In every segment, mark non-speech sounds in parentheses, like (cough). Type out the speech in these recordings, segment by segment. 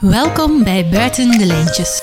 Welkom bij Buiten de Lijntjes.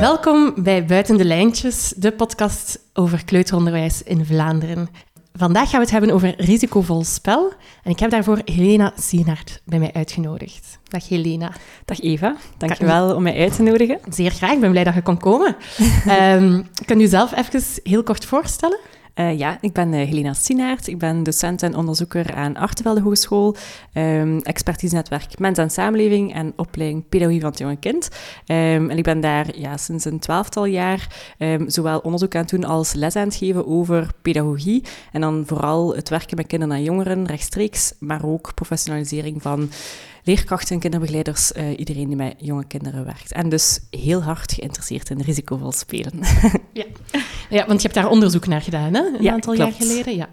Welkom bij Buiten de Lijntjes, de podcast over kleuteronderwijs in Vlaanderen. Vandaag gaan we het hebben over risicovol spel. En ik heb daarvoor Helena Sienaert bij mij uitgenodigd. Dag Helena. Dag Eva, dankjewel om mij uit te nodigen. Zeer graag, ik ben blij dat je kon komen. (laughs) um, kan u zelf even heel kort voorstellen? Uh, ja, ik ben uh, Helena Sinaert. Ik ben docent en onderzoeker aan Artevelde Hogeschool, um, expertise-netwerk Mens en Samenleving en opleiding Pedagogie van het Jonge Kind. Um, en ik ben daar ja, sinds een twaalftal jaar um, zowel onderzoek aan het doen als les aan het geven over pedagogie. En dan vooral het werken met kinderen en jongeren rechtstreeks, maar ook professionalisering van leerkrachten en kinderbegeleiders, uh, iedereen die met jonge kinderen werkt. En dus heel hard geïnteresseerd in risicovol spelen. (laughs) ja. ja, want je hebt daar onderzoek naar gedaan, hè? een aantal jaar geleden. Ja.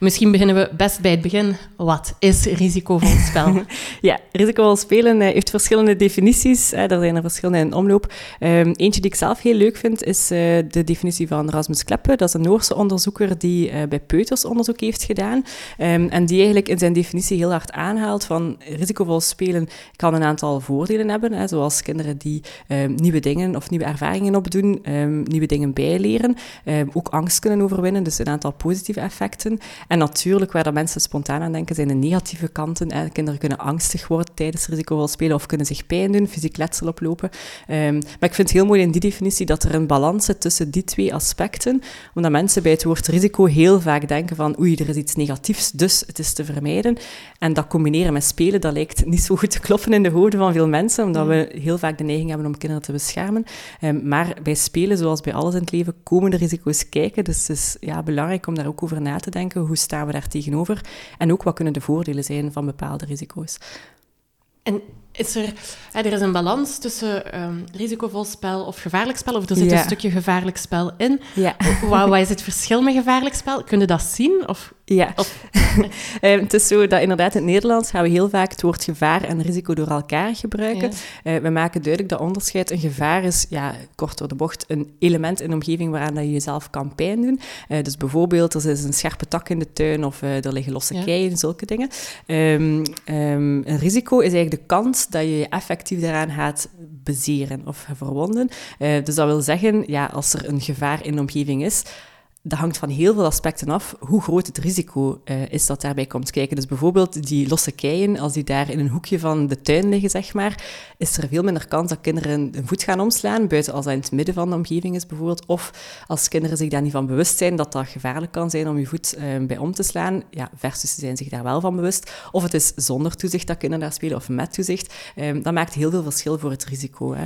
Misschien beginnen we best bij het begin. Wat is risicovol spel? (laughs) ja, risicovol spelen uh, heeft verschillende definities. Hè. Er zijn er verschillende in omloop. Um, eentje die ik zelf heel leuk vind, is uh, de definitie van Rasmus Kleppe. Dat is een Noorse onderzoeker die bij peuters onderzoek heeft gedaan. Um, en die eigenlijk in zijn definitie heel hard aanhaalt van risicovol spelen spelen kan een aantal voordelen hebben, hè, zoals kinderen die um, nieuwe dingen of nieuwe ervaringen opdoen, um, nieuwe dingen bijleren, um, ook angst kunnen overwinnen, dus een aantal positieve effecten. En natuurlijk, waar dat mensen spontaan aan denken, zijn de negatieve kanten. Kinderen kunnen angstig worden tijdens risicovol spelen of kunnen zich pijn doen, fysiek letsel oplopen. maar ik vind het heel mooi in die definitie dat er een balans zit tussen die twee aspecten, omdat mensen bij het woord risico heel vaak denken van oei, er is iets negatiefs, dus het is te vermijden. En dat combineren met spelen, dat lijkt niet zo zo goed kloppen in de hoofden van veel mensen, omdat we heel vaak de neiging hebben om kinderen te beschermen. Um, maar bij spelen, zoals bij alles in het leven, komen de risico's kijken. Dus het is ja, belangrijk om daar ook over na te denken. Hoe staan we daar tegenover? En ook wat kunnen de voordelen zijn van bepaalde risico's? En is er, er is een balans tussen um, risicovol spel of gevaarlijk spel, of er zit een stukje gevaarlijk spel in. Ja. Wat, wat, is het verschil met gevaarlijk spel? Kun je dat zien? Of, ja, of... (laughs) Ehm, het is zo dat inderdaad in het Nederlands gaan we heel vaak het woord gevaar en risico door elkaar gebruiken. Ja. Uh, we maken duidelijk dat onderscheid. Een gevaar is, ja, kort door de bocht, een element in de omgeving waaraan dat je jezelf kan pijn doen. Uh, dus bijvoorbeeld, er is een scherpe tak in de tuin of uh, er liggen losse keien, zulke dingen. Um, een risico is eigenlijk de kans dat je je effectief daaraan gaat bezeren of verwonden. Uh, dus dat wil zeggen, ja, als er een gevaar in de omgeving is, dat hangt van heel veel aspecten af hoe groot het risico uh, is dat daarbij komt kijken. Dus bijvoorbeeld die losse keien, als die daar in een hoekje van de tuin liggen, zeg maar, is er veel minder kans dat kinderen een voet gaan omslaan, buiten als dat in het midden van de omgeving is bijvoorbeeld. Of als kinderen zich daar niet van bewust zijn dat dat gevaarlijk kan zijn om je voet uh, bij om te slaan, ja, versus ze zijn zich daar wel van bewust. Of het is zonder toezicht dat kinderen daar spelen, of met toezicht. Um, dat maakt heel veel verschil voor het risico. Hè.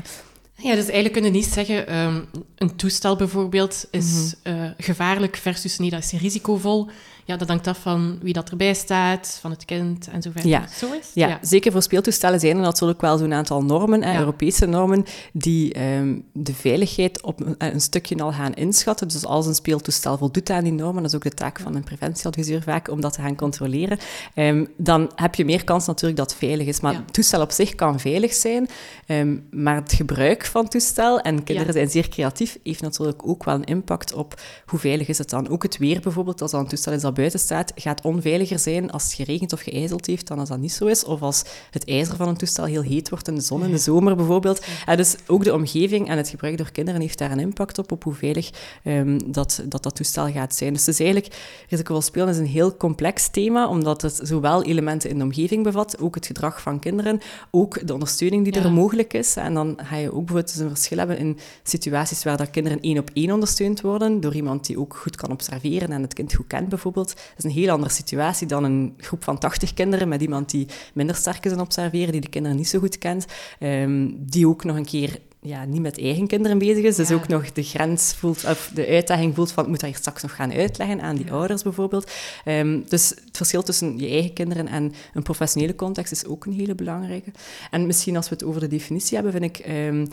Ja, dus eigenlijk kunnen niet zeggen, um, een toestel bijvoorbeeld is mm -hmm. uh, gevaarlijk versus niet, dat is risicovol ja, dat hangt af van wie dat erbij staat, van het kind en zo verder. Ja. Zo is ja, ja, zeker voor speeltoestellen zijn er natuurlijk wel zo'n aantal normen, ja. Europese normen, die um, de veiligheid op een, een, stukje al gaan inschatten. Dus als een speeltoestel voldoet aan die normen, dat is ook de taak van een preventieadviseur vaak, om dat te gaan controleren, um, dan heb je meer kans natuurlijk dat het veilig is. Maar ja. het toestel op zich kan veilig zijn, um, maar het gebruik van het toestel, en kinderen zijn zeer creatief, heeft natuurlijk ook wel een impact op hoe veilig is het dan. Ook het weer bijvoorbeeld, als dat een toestel is dat buiten staat, gaat onveiliger zijn als het geregend of geijzeld heeft dan als dat niet zo is. Of als het ijzer van een toestel heel heet wordt in de zon in de zomer bijvoorbeeld. Ja, dus ook de omgeving en het gebruik door kinderen heeft daar een impact op, op hoe veilig um, dat, dat dat toestel gaat zijn. Dus het is eigenlijk, risicovol spelen is een heel complex thema, omdat het zowel elementen in de omgeving bevat, ook het gedrag van kinderen, ook de ondersteuning die ja. er mogelijk is. En dan ga je ook bijvoorbeeld dus een verschil hebben in situaties waar dat kinderen één op één ondersteund worden, door iemand die ook goed kan observeren en het kind goed kent bijvoorbeeld. Dat is een heel andere situatie dan een groep van 80 kinderen met iemand die minder sterk is in observeren, die de kinderen niet zo goed kent, um, die ook nog een keer ja, niet met eigen kinderen bezig is. Dus ja. ook nog de grens voelt, of de uitdaging voelt van, moet dat hier straks nog gaan uitleggen aan die ja. ouders bijvoorbeeld. Um, dus het verschil tussen je eigen kinderen en een professionele context is ook een hele belangrijke. En misschien als we het over de definitie hebben, vind ik um,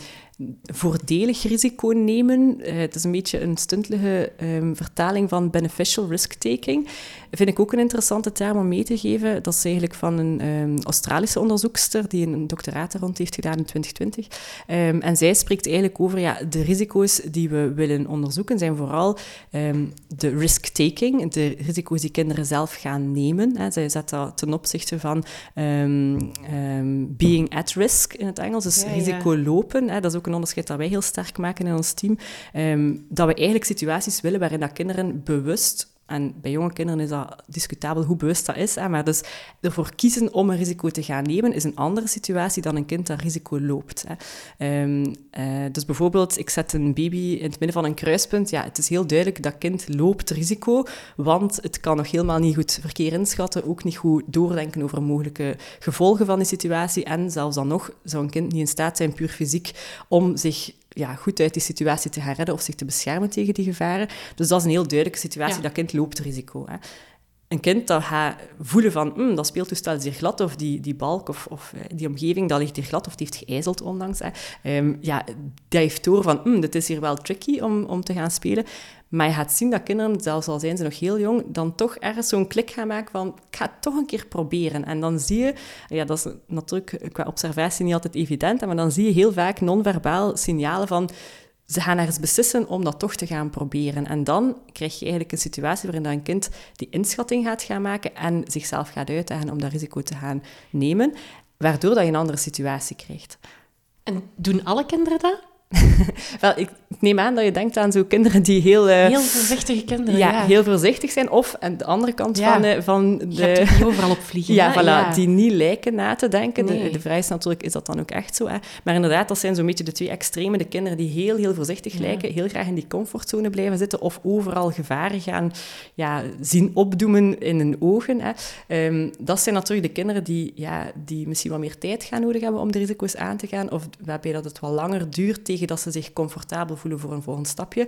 voordelig risico nemen, uh, het is een beetje een stuntelige um, vertaling van beneficial risk-taking, vind ik ook een interessante term om mee te geven. Dat is eigenlijk van een Australische onderzoekster die een doctoraat rond heeft gedaan in 2020. en zij spreekt eigenlijk over ja, de risico's die we willen onderzoeken, zijn vooral ehm, de risk-taking, de risico's die kinderen zelf gaan nemen. Hè. Zij zet dat ten opzichte van ehm, ehm, being at risk in het Engels, dus risico lopen. Hè. Dat is ook een onderscheid dat wij heel sterk maken in ons team. dat we eigenlijk situaties willen waarin dat kinderen bewust en bij jonge kinderen is dat discutabel hoe bewust dat is. Hè, maar dus ervoor kiezen om een risico te gaan nemen, is een andere situatie dan een kind dat risico loopt. Hè. Ehm, eh, dus bijvoorbeeld, ik zet een baby in het midden van een kruispunt. Ja, het is heel duidelijk dat kind loopt risico, want het kan nog helemaal niet goed verkeer inschatten, ook niet goed doordenken over mogelijke gevolgen van die situatie. En zelfs dan nog zou een kind niet in staat zijn, puur fysiek, om zich ja, goed uit die situatie te gaan redden of zich te beschermen tegen die gevaren. Dus dat is een heel duidelijke situatie. Dat kind loopt risico. Hè. Een kind dat gaat voelen van hm, dat speeltoestel is hier glad of die, die balk of, of eh, die omgeving dat ligt hier glad of die heeft geijzeld onlangs. Hè. Um, ja, heeft door van hm, dit is hier wel tricky om, om te gaan spelen. Maar je gaat zien dat kinderen, zelfs al zijn ze nog heel jong, dan toch ergens zo'n klik gaan maken van ik ga toch een keer proberen. En dan zie je, ja, dat is natuurlijk qua observatie niet altijd evident, maar dan zie je heel vaak non-verbaal signalen van ze gaan ergens beslissen om dat toch te gaan proberen. En dan krijg je eigenlijk een situatie waarin een kind die inschatting gaat gaan maken en zichzelf gaat uitdagen om dat risico te gaan nemen, waardoor dat je een andere situatie krijgt. En doen alle kinderen dat? (laughs) Wel, ik neem aan dat je denkt aan zo kinderen die heel... Uh, heel voorzichtige kinderen, ja, heel voorzichtig zijn. Of aan de andere kant van, uh, van de... Je die overal op vliegen. ja, voilà, die niet lijken na te denken. De, de vraag is natuurlijk, is dat dan ook echt zo? Hè? Maar inderdaad, dat zijn zo'n beetje de twee extreme. De kinderen die heel, heel voorzichtig lijken, heel graag in die comfortzone blijven zitten, of overal gevaren gaan ja, zien opdoemen in hun ogen. Hè? Um, dat zijn natuurlijk de kinderen die, ja, die misschien wat meer tijd gaan nodig hebben om de risico's aan te gaan, of waarbij dat het wat langer duurt tegen dat ze zich comfortabel voelen voor een volgend stapje.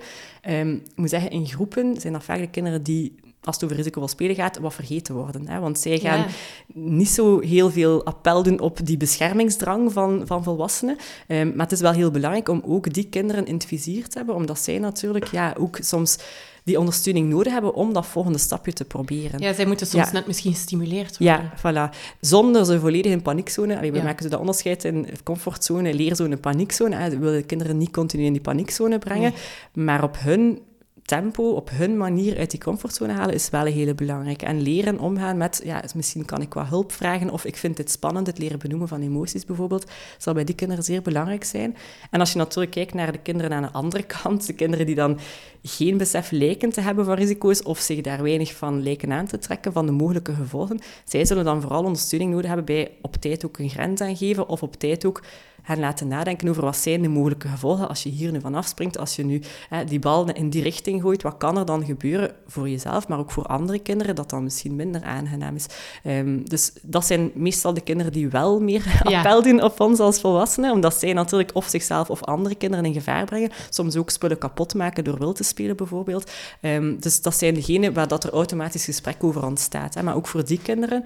Um, ik moet zeggen, in groepen zijn dat vaak de kinderen die als het over risicovol spelen gaat, wat vergeten worden. Hè? Want zij gaan niet zo heel veel appel doen op die beschermingsdrang van, van volwassenen. Um, maar het is wel heel belangrijk om ook die kinderen in het vizier te hebben, omdat zij natuurlijk ja, ook soms die ondersteuning nodig hebben om dat volgende stapje te proberen. Ja, zij moeten soms net misschien gestimuleerd worden. Ja, voilà. Zonder ze volledig in paniekzone... we maken ze dat onderscheid in comfortzone, leerzone, paniekzone. We willen de kinderen niet continu in die paniekzone brengen, maar op hun tempo op hun manier uit die comfortzone halen is wel een hele belangrijke. En leren omgaan met, ja, misschien kan ik wat hulp vragen of ik vind het spannend, het leren benoemen van emoties bijvoorbeeld, zal bij die kinderen zeer belangrijk zijn. En als je natuurlijk kijkt naar de kinderen aan de andere (laughs) kant, de kinderen die dan geen besef lijken te hebben van risico's of zich daar weinig van lijken aan te trekken van de mogelijke gevolgen, zij zullen dan vooral ondersteuning nodig hebben bij op tijd ook een grens aangeven of op tijd ook hen laten nadenken over wat zijn de mogelijke gevolgen als je hier nu van afspringt, als je nu hè, die bal in die richting gooit, wat kan er dan gebeuren voor jezelf, maar ook voor andere kinderen, dat dan misschien minder aangenaam is. Um, dus dat zijn meestal de kinderen die wel meer (laughs) appel doen op ons als volwassenen, omdat zij natuurlijk of zichzelf of andere kinderen in gevaar brengen, soms ook spullen kapot maken door wild te spelen bijvoorbeeld. Um, dus dat zijn degenen waar dat er automatisch gesprek over ontstaat. Hè. Maar ook voor die kinderen,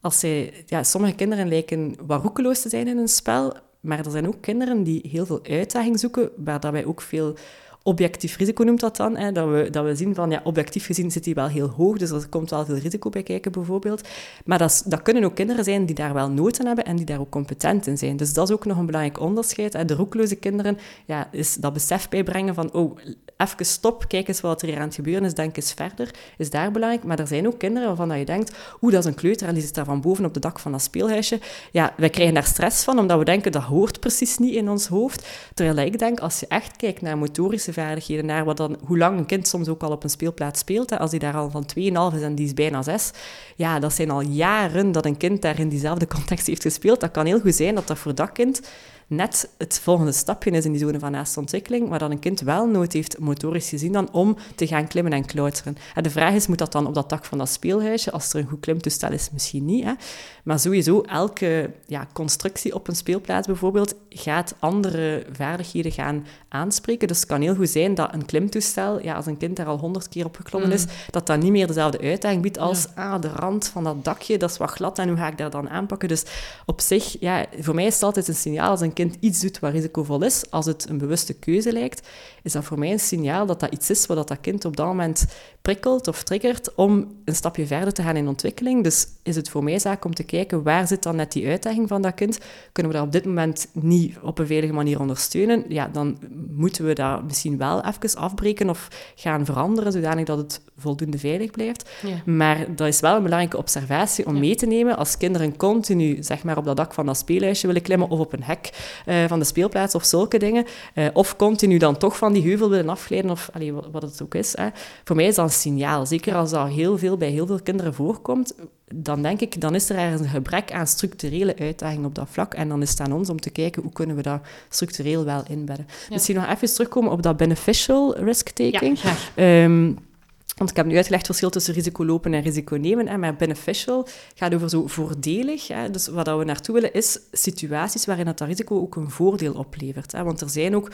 als zij, ja, sommige kinderen lijken wat roekeloos te zijn in een spel, maar er zijn ook kinderen die heel veel uitdaging zoeken, waar wij ook veel objectief risico noemt dat dan. Hè, dat, we, dat we zien van, ja, objectief gezien zit die wel heel hoog, dus er komt wel veel risico bij kijken bijvoorbeeld. Maar dat, dat kunnen ook kinderen zijn die daar wel nood hebben en die daar ook competent in zijn. Dus dat is ook nog een belangrijk onderscheid. Hè. De roekloze kinderen, ja, is dat besef bijbrengen van, oh, even stop, kijk eens wat er hier aan het gebeuren is, denk eens verder, is daar belangrijk. Maar er zijn ook kinderen waarvan dat je denkt, oeh, dat is een kleuter en die zit daar van boven op de dak van dat speelhuisje. Ja, wij krijgen daar stress van, omdat we denken, dat hoort precies niet in ons hoofd. Terwijl ik denk, als je echt kijkt naar motorische wat dan, hoe lang een kind soms ook al op een speelplaats speelt, hè, als die daar al van 2,5 is en die is bijna 6, ja, dat zijn al jaren dat een kind daar in diezelfde context heeft gespeeld. Dat kan heel goed zijn dat dat voor dat kind net het volgende stapje is in die zone van naaste ontwikkeling, waar dan een kind wel nood heeft, motorisch gezien, dan om te gaan klimmen en klauteren. En de vraag is, moet dat dan op dat dak van dat speelhuisje? Als er een goed klimtoestel is, misschien niet. Hè? Maar sowieso, elke ja, constructie op een speelplaats bijvoorbeeld gaat andere vaardigheden gaan aanspreken. Dus het kan heel goed zijn dat een klimtoestel, ja, als een kind daar al honderd keer op geklommen mm. is, dat dat niet meer dezelfde uitdaging biedt als ah, de rand van dat dakje, dat is wat glad en hoe ga ik daar dan aanpakken? Dus op zich, ja, voor mij is het altijd een signaal als een kind kind iets doet wat risicovol is, als het een bewuste keuze lijkt, is dat voor mij een signaal dat dat iets is wat dat kind op dat moment prikkelt of triggert om een stapje verder te gaan in ontwikkeling. Dus is het voor mij zaak om te kijken waar zit dan net die uitdaging van dat kind? Kunnen we dat op dit moment niet op een veilige manier ondersteunen? Ja, dan moeten we dat misschien wel even afbreken of gaan veranderen, zodanig dat het voldoende veilig blijft. Maar dat is wel een belangrijke observatie om mee te nemen als kinderen continu zeg maar, op dat dak van dat speelhuisje willen klimmen of op een hek uh, van de speelplaats of zulke dingen. Uh, of continu dan toch van die heuvel willen afglijden of allee, wat, wat, het ook is. Hè. Voor mij is dat een signaal. Zeker als dat heel veel bij heel veel kinderen voorkomt, dan denk ik, dan is er ergens een gebrek aan structurele uitdaging op dat vlak. En dan is het aan ons om te kijken hoe kunnen we dat structureel wel inbedden. Ja. Misschien nog even terugkomen op dat beneficial risk-taking. Ja, um, want ik heb nu uitgelegd het verschil tussen risico lopen en risico nemen. Hè, maar beneficial gaat over zo voordelig. Hè. Dus wat we naartoe willen is situaties waarin dat, dat risico ook een voordeel oplevert. Hè. Want er zijn ook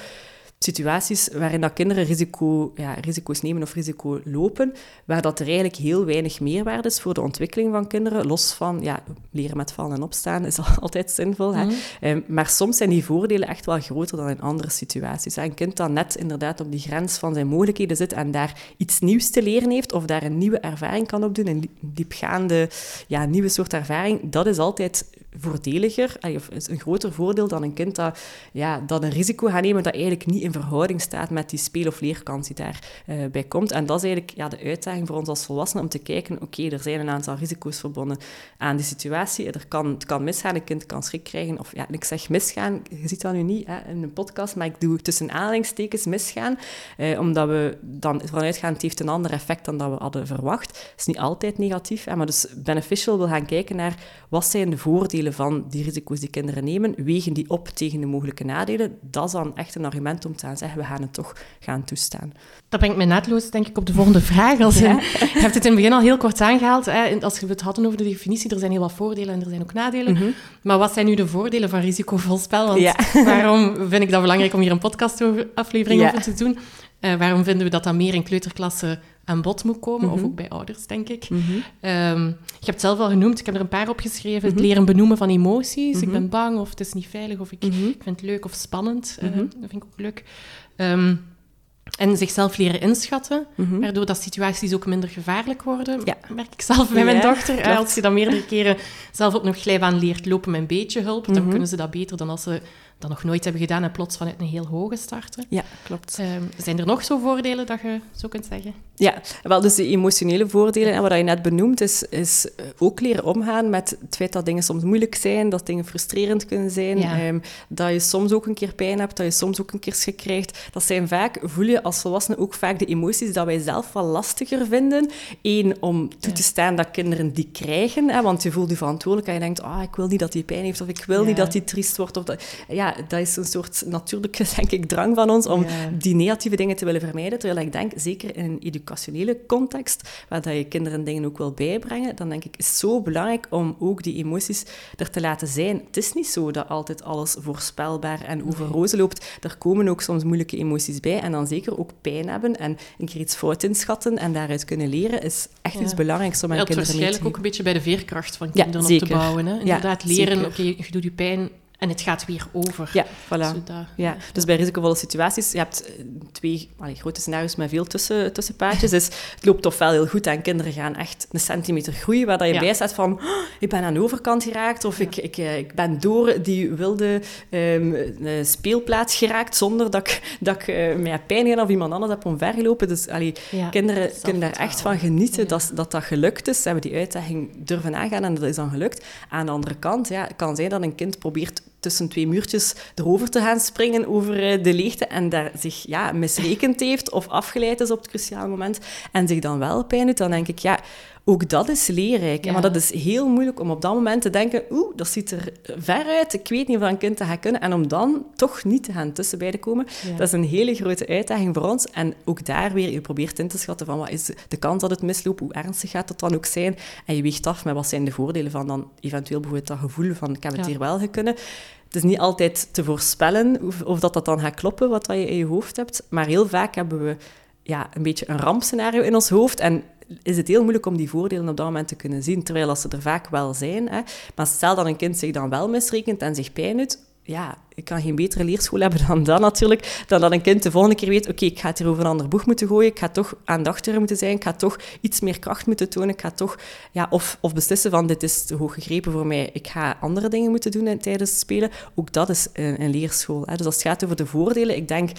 situaties waarin dat kinderen risico, ja, risico's nemen of risico lopen, waar dat er eigenlijk heel weinig meerwaarde is voor de ontwikkeling van kinderen, los van ja, leren met vallen en opstaan is (laughs) altijd zinvol. Hè? Mhm. Ehm, maar soms zijn die voordelen echt wel groter dan in andere situaties. Een kind dat net inderdaad op die grens van zijn mogelijkheden zit en daar iets nieuws te leren heeft, of daar een nieuwe ervaring kan opdoen, een diepgaande ja, nieuwe soort ervaring, dat is altijd voordeliger, of is een groter voordeel dan een kind dat, ja, dat een risico gaat nemen dat eigenlijk niet in verhouding staat met die speel- of leerkans die daarbij bij komt. En dat is eigenlijk ja, de uitdaging voor ons als volwassenen om te kijken, oké, er zijn een aantal risico's verbonden aan die situatie. Er kan, het kan misgaan, een kind kan schrik krijgen. Of ja, ik zeg misgaan, je ziet dat nu niet hè, in een podcast, maar ik doe tussen aanhalingstekens misgaan, eh, omdat we dan vanuit gaan, het heeft een ander effect dan dat we hadden verwacht. Het is niet altijd negatief, hè, maar dus beneficial wil gaan kijken naar wat zijn de voordelen van die risico's die kinderen nemen, wegen die op tegen de mogelijke nadelen. Dat is dan echt een argument om te gaan zeggen, we gaan het toch gaan toestaan. Dat brengt mij naadloos, denk ik, op de volgende vraag. Als (laughs) je hebt het in het begin al heel kort aangehaald. Hè, als we het hadden over de definitie, er zijn heel wat voordelen en er zijn ook nadelen. Mhm. Maar wat zijn nu de voordelen van risicovol spel? Want (laughs) waarom vind ik dat belangrijk om hier een podcastaflevering over te doen? Uh, waarom vinden we dat dat meer in kleuterklassen aan bod moet komen, of mhm. ook bij ouders, denk ik. Mm je hebt het zelf al genoemd, ik heb er een paar opgeschreven. Het mhm. leren benoemen van emoties. Ik ben mhm. bang, of het is niet veilig, of ik, ik vind het leuk of spannend. Uh, dat vind ik ook leuk. Ehm, en zichzelf leren inschatten, waardoor dat situaties ook minder gevaarlijk worden. Ja. Merk ik zelf bij mijn dochter. Als je dan meerdere keren zelf op een glijbaan leert lopen met een beetje hulp, dan kunnen ze dat beter dan als ze dat nog nooit hebben gedaan en plots vanuit een heel hoge starten. Ja, klopt. Ehm, zijn er nog zo voordelen dat je zo kunt zeggen? Ja, wel, dus de emotionele voordelen, en wat je net benoemt, is, is eh, ook leren omgaan met het feit dat dingen soms moeilijk zijn, dat dingen frustrerend kunnen zijn, ehm, dat je soms ook een keer pijn hebt, dat je soms ook een keer schrik krijgt. Dat zijn vaak, voel je als volwassene ook vaak de emoties dat wij zelf wel lastiger vinden. Eén, om toe te staan dat kinderen die krijgen, hè, want je voelt je verantwoordelijk en je denkt, ah, ik wil niet dat hij pijn heeft, of ik wil niet dat hij triest wordt. Of dat, ja, dat is een soort natuurlijke, (laughs) denk ik, drang van ons om die negatieve dingen te willen vermijden. Terwijl ik denk, zeker in een educationele context, waar dat je kinderen dingen ook wil bijbrengen, dan denk ik, is het zo belangrijk om ook die emoties er te laten zijn. Het is niet zo dat altijd alles voorspelbaar en over rozen loopt. Er komen ook soms moeilijke emoties bij en dan zeker ook pijn hebben en een keer iets fout inschatten en daaruit kunnen leren, is echt iets belangrijks om aan kinderen te waarschijnlijk ook een beetje bij de veerkracht van kinderen op te bouwen. Hè? Inderdaad, leren, oké, je doet je pijn, en het gaat weer over. Ja, voilà. ja. Dus bij risicovolle situaties, je hebt eh, twee allee, grote scenario's met veel tussen, tussenpaadjes. Dus het loopt ofwel heel goed en kinderen gaan echt een centimeter groeien, waar dat je bij staat van, oh, ik ben aan de overkant geraakt, of ik, ik, eh, ik ben door die wilde um, speelplaats geraakt, zonder dat ik, dat ik uh, mij pijn gedaan of iemand anders heb omvergelopen. Dus allee, kinderen kunnen daar echt van genieten dat, dat dat gelukt is. Ze hebben die uitdaging durven aangaan en dat is dan gelukt. Aan de andere kant, ja, het kan zijn dat een kind probeert tussen twee muurtjes erover te gaan springen over eh, de leegte en daar zich ja, misrekend heeft of afgeleid is op het cruciale moment en zich dan wel pijn doet, dan denk ik, ja, ook dat is leerrijk. Maar dat is heel moeilijk om op dat moment te denken, oeh, dat ziet er ver uit, ik weet niet of een kind dat gaat kunnen. En om dan toch niet te gaan tussen beiden komen, dat is een hele grote uitdaging voor ons. En ook daar weer, je probeert in te schatten van wat is de kans dat het misloopt, hoe ernstig gaat dat dan ook zijn. En je weegt af met wat zijn de voordelen van dan eventueel bijvoorbeeld dat gevoel van, ik heb het hier wel kunnen. Het is niet altijd te voorspellen of, dat dat dan gaat kloppen, wat je in je hoofd hebt. Maar heel vaak hebben we ja, een beetje een rampscenario in ons hoofd. En is het heel moeilijk om die voordelen op dat moment te kunnen zien. Terwijl als ze er vaak wel zijn. Hè. Maar stel dat een kind zich dan wel misrekent en zich pijn doet, ja, ik kan geen betere leerschool hebben dan dat natuurlijk. Dan dat een kind de volgende keer weet, oké, ik ga het hier over een ander boeg moeten gooien. Ik ga toch aandachtiger moeten zijn. Ik ga toch iets meer kracht moeten tonen. Ik ga toch, ja, of, of beslissen van, dit is te hoog gegrepen voor mij. Ik ga andere dingen moeten doen tijdens het spelen. Ook dat is een, een leerschool. Hè. Dus als het gaat over de voordelen, ik denk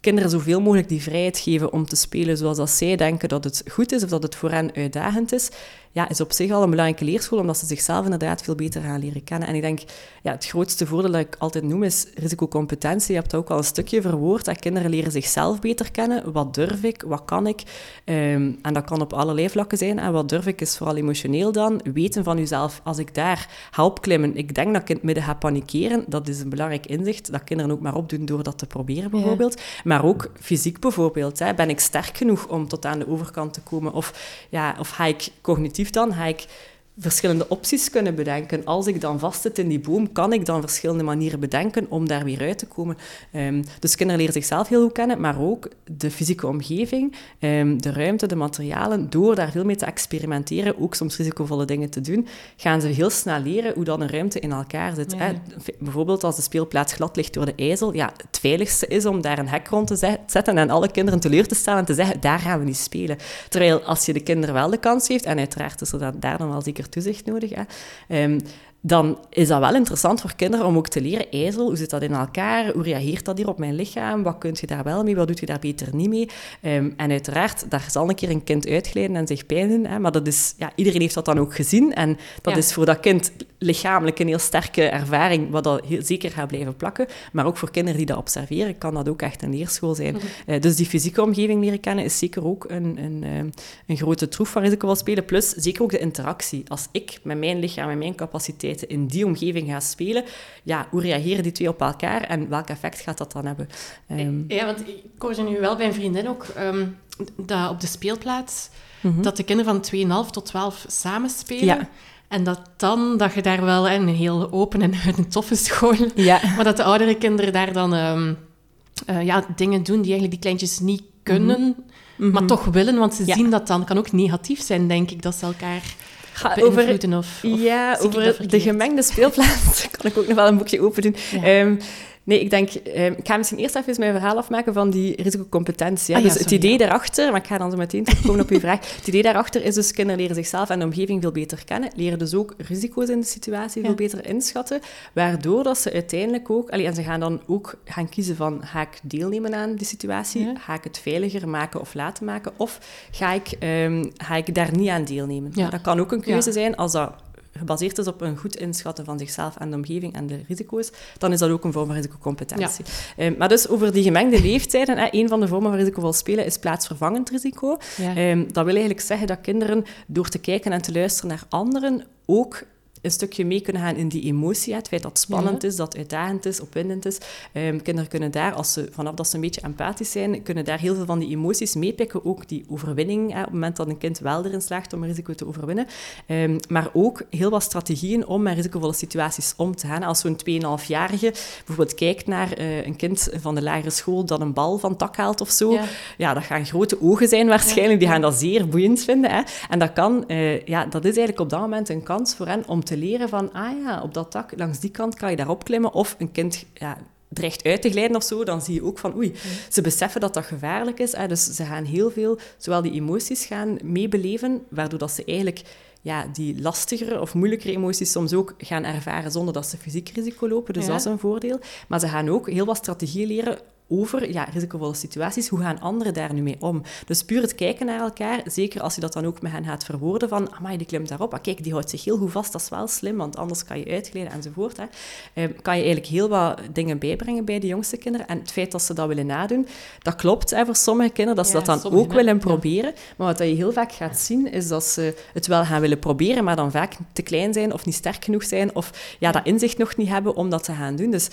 kinderen zoveel mogelijk die vrijheid geven om te spelen zoals dat zij denken dat het goed is of dat het voor hen uitdagend is ja, is op zich al een belangrijke leerschool, omdat ze zichzelf inderdaad veel beter gaan leren kennen. En ik denk, ja, het grootste voordeel dat ik altijd noem is risicocompetentie. Je hebt dat ook al een stukje verwoord, dat kinderen leren zichzelf beter kennen. Wat durf ik? Wat kan ik? Ehm, en dat kan op allerlei vlakken zijn. En wat durf ik is vooral emotioneel dan. Weten van jezelf, als ik daar ga opklimmen, ik denk dat ik in het midden ga panikeren, dat is een belangrijk inzicht, dat kinderen ook maar opdoen door dat te proberen bijvoorbeeld. Maar ook fysiek bijvoorbeeld. Ben ik sterk genoeg om tot aan de overkant te komen? Of, ja, of ga ik cognitief dan ga ik verschillende opties kunnen bedenken. Als ik dan vastzit in die boom, kan ik dan verschillende manieren bedenken om daar weer uit te komen. Um, dus kinderen leren zichzelf heel goed kennen, maar ook de fysieke omgeving, um, de ruimte, de materialen. Door daar veel mee te experimenteren, ook soms risicovolle dingen te doen, gaan ze heel snel leren hoe dan een ruimte in elkaar zit. Hè? Bijvoorbeeld als de speelplaats glad ligt door de ijzel, ja, het veiligste is om daar een hek rond te zetten en alle kinderen teleur te stellen en te zeggen, daar gaan we niet spelen. Terwijl als je de kinderen wel de kans geeft, en uiteraard is er daar dan wel zeker toezicht nodig. Hè. Ehm, dan is dat wel interessant voor kinderen om ook te leren, ijzel, hoe zit dat in elkaar? Hoe reageert dat hier op mijn lichaam? Wat kun je daar wel mee? Wat doet je daar beter niet mee? Um, en uiteraard, daar zal een keer een kind uitglijden en zich pijn doen. Hè, maar dat is, ja, iedereen heeft dat dan ook gezien. En dat is voor dat kind lichamelijk een heel sterke ervaring, wat dat heel zeker gaat blijven plakken. Maar ook voor kinderen die dat observeren, kan dat ook echt een leerschool zijn. Mhm. Eh, dus die fysieke omgeving leren kennen is zeker ook een, een, ehm, een grote troef waar ik wil spelen. Plus zeker ook de interactie. Als ik met mijn lichaam en mijn capaciteit in die omgeving gaan spelen, ja, hoe reageren die twee op elkaar en welk effect gaat dat dan hebben? Um... Ja, want ik hoorde nu wel bij een vriendin ook um, dat op de speelplaats, mhm. dat de kinderen van 2,5 tot 12 samen spelen. Ja. En dat dan, dat je daar wel een heel open en (laughs) een toffe school, ja. maar dat de oudere kinderen daar dan um, uh, ja, dingen doen die eigenlijk die kleintjes niet kunnen, mm -hmm. maar toch willen, want ze zien dat dan. kan ook negatief zijn, denk ik, dat ze elkaar over, of, ja, over de gemengde speelplaats (laughs) kan ik ook nog wel een boekje open doen. Ehm, Nee, ik denk, eh, ik ga misschien eerst even mijn verhaal afmaken van die risicocompetentie. Ah, dus het idee daarachter, maar ik ga dan zo meteen terugkomen op uw vraag. Het idee daarachter is dus kinderen leren zichzelf en de omgeving veel beter kennen, leren dus ook risico's in de situatie veel beter inschatten, waardoor dat ze uiteindelijk ook, allee, en ze gaan dan ook gaan kiezen van, ga ik deelnemen aan die situatie, ga ik het veiliger maken of laten maken, of ga ik, ehm, ga ik daar niet aan deelnemen. Dat kan ook een keuze zijn als dat gebaseerd is op een goed inschatten van zichzelf en de omgeving en de risico's, dan is dat ook een vorm van risicocompetentie. Ja. Um, maar dus over die gemengde leeftijden, hè, een van de vormen van risicovol spelen is plaatsvervangend risico. Um, dat wil eigenlijk zeggen dat kinderen door te kijken en te luisteren naar anderen ook een stukje mee kunnen gaan in die emotie. Het feit dat het spannend is, dat het uitdagend is, opwindend is. Um, kinderen kunnen daar, als ze, vanaf dat ze een beetje empathisch zijn, kunnen daar heel veel van die emoties meepikken. Ook die overwinning, hè, op het moment dat een kind wel erin slaagt om een risico te overwinnen. Um, maar ook heel wat strategieën om met risicovolle situaties om te gaan. Als zo'n 2,5-jarige bijvoorbeeld kijkt naar uh, een kind van de lagere school dat een bal van tak haalt of zo, ja, ja dat gaan grote ogen zijn waarschijnlijk. Die gaan dat zeer boeiend vinden. Hè. En dat, kan, uh, ja, dat is eigenlijk op dat moment een kans voor hen om te leren van, ah ja, op dat dak, langs die kant kan je daarop klimmen. Of een kind ja, dreigt uit te glijden of zo, dan zie je ook van, oei, ze beseffen dat dat gevaarlijk is. Hè, dus ze gaan heel veel, zowel die emoties gaan meebeleven, waardoor dat ze eigenlijk ja, die lastigere of moeilijkere emoties soms ook gaan ervaren zonder dat ze fysiek risico lopen. Dus dat is een voordeel. Maar ze gaan ook heel wat strategieën leren over ja, risicovolle situaties. Hoe gaan anderen daar nu mee om? Dus puur het kijken naar elkaar, zeker als je dat dan ook met hen gaat verwoorden van, amai, die klimt daarop, ah, kijk, die houdt zich heel goed vast, dat is wel slim, want anders kan je uitgleden enzovoort. Hè. Eh, kan je eigenlijk heel wat dingen bijbrengen bij de jongste kinderen. En het feit dat ze dat willen nadoen, dat klopt hè, voor sommige kinderen, dat ze dat dan ook willen proberen. Maar wat je heel vaak gaat zien, is dat ze het wel gaan willen proberen, maar dan vaak te klein zijn of niet sterk genoeg zijn, of ja, dat inzicht nog niet hebben om dat te gaan doen. Dus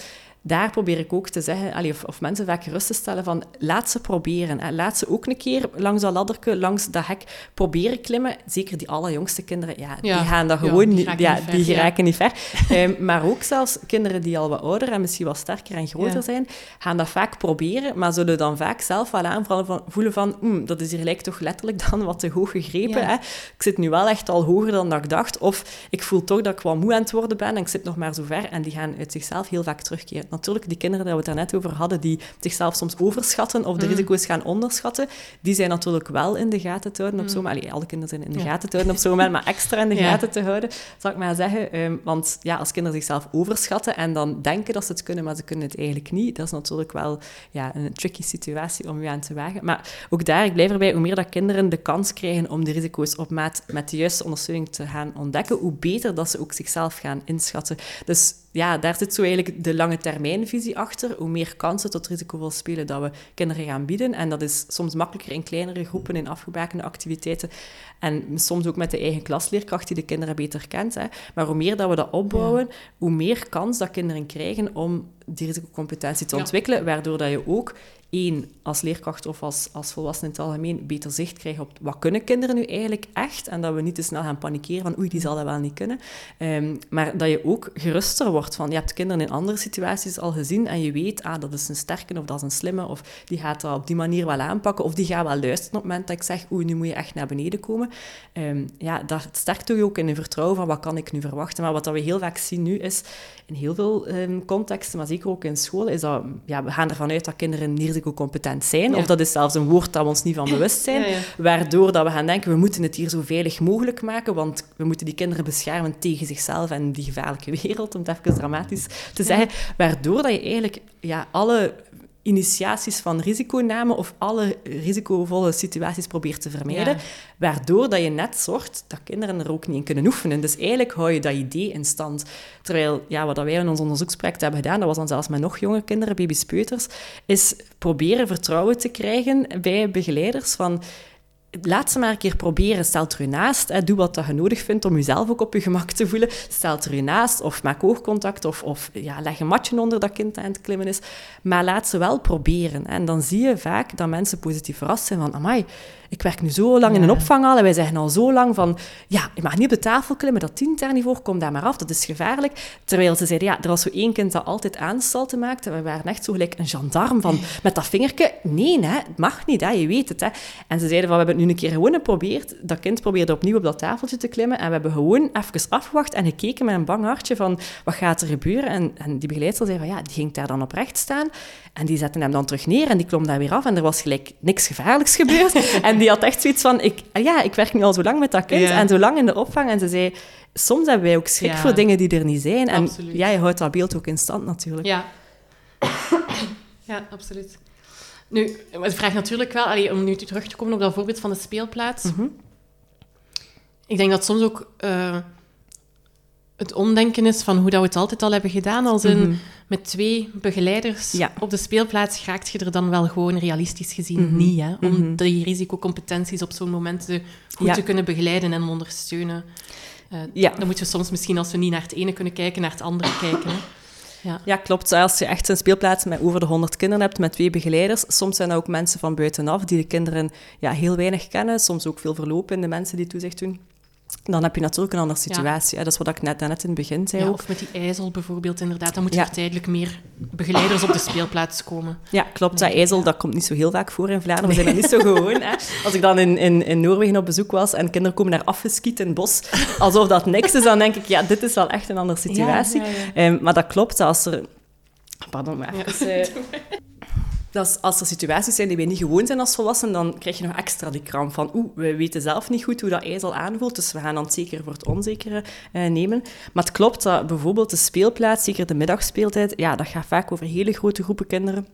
daar probeer ik ook te zeggen, allee, of, of, mensen vaak gerust te stellen van laat ze proberen. En laat ze ook een keer langs dat ladderke, langs dat hek, proberen klimmen. Zeker die allerjongste kinderen, ja, die gaan dat gewoon niet, ja, die geraken niet ver. um, (laughs) maar ook zelfs kinderen die al wat ouder en misschien wat sterker en groter zijn, gaan dat vaak proberen, maar zullen dan vaak zelf wel aanvoelen van, mm, dat is hier lijkt toch letterlijk dan wat te hoog gegrepen. Hè? Ik zit nu wel echt al hoger dan dat ik dacht. Of ik voel toch dat ik wat moe aan het worden ben en ik zit nog maar zo ver. En die gaan uit zichzelf heel vaak terugkeren. Natuurlijk, die kinderen waar we het daarnet over hadden, die zichzelf soms overschatten of de mm. risico's gaan onderschatten, die zijn natuurlijk wel in de gaten te houden op zo'n mm. moment. alle kinderen zijn in de gaten te houden op zo'n moment, maar extra in de (laughs) gaten te houden, zal ik maar zeggen. Ehm, want ja, als kinderen zichzelf overschatten en dan denken dat ze het kunnen, maar ze kunnen het eigenlijk niet, dat is natuurlijk wel ja, een tricky situatie om je aan te wagen. Maar ook daar, ik blijf erbij, hoe meer dat kinderen de kans krijgen om de risico's op maat met de juiste ondersteuning te gaan ontdekken, hoe beter dat ze ook zichzelf gaan inschatten. Dus ja, daar zit zo eigenlijk de lange termijnvisie achter. Hoe meer kansen tot risicovol spelen dat we kinderen gaan bieden. En dat is soms makkelijker in kleinere groepen, in afgebakende activiteiten. En soms ook met de eigen klasleerkracht die de kinderen beter kent. Hè. Maar hoe meer dat we dat opbouwen, hoe meer kans dat kinderen krijgen om die risicocompetentie te ontwikkelen, waardoor dat je ook één, als leerkracht of als, als volwassene in het algemeen beter zicht krijgen op wat kunnen kinderen nu eigenlijk echt en dat we niet te snel gaan panikeren van oei, die zal dat wel niet kunnen. Um, maar dat je ook geruster wordt van je hebt kinderen in andere situaties al gezien en je weet, ah, dat is een sterke of dat is een slimme of die gaat dat op die manier wel aanpakken of die gaat wel luisteren op het moment dat ik zeg oei, nu moet je echt naar beneden komen. Um, ja, dat sterkt je ook in een vertrouwen van wat kan ik nu verwachten. Maar wat dat we heel vaak zien nu is, in heel veel um, contexten, maar zeker ook in school, is dat ja, we gaan ervan uit dat kinderen niet risicocompetent zijn. Of dat is zelfs een woord dat we ons niet van bewust zijn. Waardoor dat we gaan denken, we moeten het hier zo veilig mogelijk maken, want we moeten die kinderen beschermen tegen zichzelf en die gevaarlijke (laughs) wereld, om het even dramatisch te zeggen. Waardoor dat je eigenlijk ja, alle initiaties van risiconame of alle risicovolle situaties probeert te vermijden, waardoor dat je net zorgt dat kinderen er ook niet in kunnen oefenen. Dus eigenlijk hou je dat idee in stand. Terwijl, ja, wat wij in ons onderzoeksproject hebben gedaan, dat was dan zelfs met nog jonge kinderen, babyspeuters, is proberen vertrouwen te krijgen bij begeleiders van laat ze maar een keer proberen. Stel er u naast. Hè. Doe wat dat je nodig vindt om jezelf ook op je gemak te voelen. Stel er u naast of maak oogcontact of, of ja, leg een matje onder dat kind aan het klimmen is. Maar laat ze wel proberen. En dan zie je vaak dat mensen positief verrast zijn van amai, ik werk nu zo lang in een opvang al en wij zeggen al zo lang van ja, je mag niet op de tafel klimmen, dat tienterniveau, kom daar maar af, dat is gevaarlijk. Terwijl ze zeiden, ja, er was zo één kind dat altijd aanstalten maakte, we waren echt zo gelijk een gendarm van, met dat vingertje, nee, hè, het mag niet, hè, je weet het. Hè. En ze zeiden van, we hebben het nu een keer gewoon geprobeerd, dat kind probeerde opnieuw op dat tafeltje te klimmen en we hebben gewoon even afgewacht en gekeken met een bang hartje van, wat gaat er gebeuren? En, en die begeleidster zei van, ja, die ging daar dan oprecht staan en die zetten hem dan terug neer en die klom daar weer af en er was gelijk niks gevaarlijks gebeurd. (laughs) en die had echt zoiets van, ik, ja, ik werk nu al zo lang met dat kind en zo lang in de opvang. En ze zei, soms hebben wij ook schrik voor dingen die er niet zijn. En ja, je houdt dat beeld ook in stand natuurlijk. Ja, (coughs) ja absoluut. Nu, het vraagt natuurlijk wel, allee, om nu terug te komen op dat voorbeeld van de speelplaats. Mhm. Ik denk dat soms ook... Uh, het omdenken is van hoe dat we het altijd al hebben gedaan. Als in, mhm. met twee begeleiders op de speelplaats raakt je er dan wel gewoon realistisch gezien mhm. niet. Hè? Om mm die risicocompetenties op zo'n moment te, goed te kunnen begeleiden en ondersteunen. Uh, ja. Dan moet je soms misschien, als we niet naar het ene kunnen kijken, naar het andere kijken. Hè? Ja. ja, klopt. Als je echt een speelplaats met over de 100 kinderen hebt, met twee begeleiders, soms zijn er ook mensen van buitenaf die de kinderen ja, heel weinig kennen, soms ook veel verlopen in de mensen die toezicht doen dan heb je natuurlijk een andere situatie. Dat is wat ik net, net in het begin zei. Ja, of met die ijzel bijvoorbeeld, inderdaad. Dan moeten er tijdelijk meer begeleiders op de speelplaats komen. Ja, klopt. Dat ijzel dat komt niet zo heel vaak voor in Vlaanderen. We zijn dat niet zo (laughs) gewoon. Hè. Als ik dan in, in, in Noorwegen op bezoek was en kinderen komen daar afgeskiet in het bos, alsof dat niks is, dan denk ik, ja, dit is wel echt een andere situatie. Um, maar dat klopt. Als er... Pardon, maar even... (laughs) Dat als er situaties zijn die wij niet gewoon zijn als volwassenen, dan krijg je nog extra die kramp van oeh, we weten zelf niet goed hoe dat ijzel aanvoelt, dus we gaan dan zeker voor het onzekere eh, nemen. Maar het klopt dat bijvoorbeeld de speelplaats, zeker de middagspeeltijd, ja, dat gaat vaak over hele grote groepen kinderen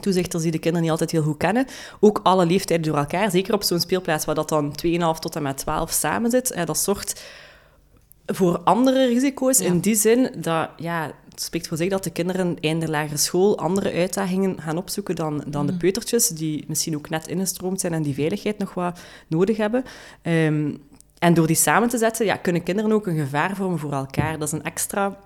toezichters die de kinderen niet altijd heel goed kennen. Ook alle leeftijden door elkaar. Zeker op zo'n speelplaats waar dat dan 2,5 tot en met 12 samen zit. Eh, dat zorgt voor andere risico's. In die zin dat ja, het spreekt voor zich dat de kinderen eind de lagere school andere uitdagingen gaan opzoeken dan, dan de mm. peutertjes, die misschien ook net ingestroomd zijn en die veiligheid nog wat nodig hebben. Ehm, en door die samen te zetten, ja, kunnen kinderen ook een gevaar vormen voor elkaar. Dat is een extra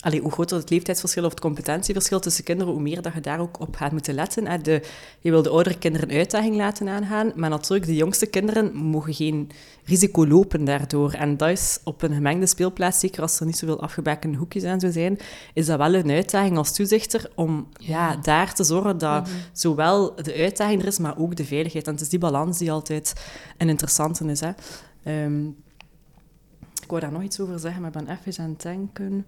allee, hoe groter het leeftijdsverschil of het competentieverschil tussen kinderen, hoe meer dat je daar ook op gaat moeten letten. De, je wil de oudere kinderen uitdaging laten aangaan, maar natuurlijk, de jongste kinderen mogen geen risico lopen daardoor. En dat is op een gemengde speelplaats, zeker als er niet zoveel afgebakende hoekjes aan zou zijn, is dat wel een uitdaging als toezichter om ja. daar te zorgen dat mhm. zowel de uitdaging er is, maar ook de veiligheid. En het is die balans die altijd een interessante is. Hè. Um, ik wou daar nog iets over zeggen, maar ik ben even aan het denken.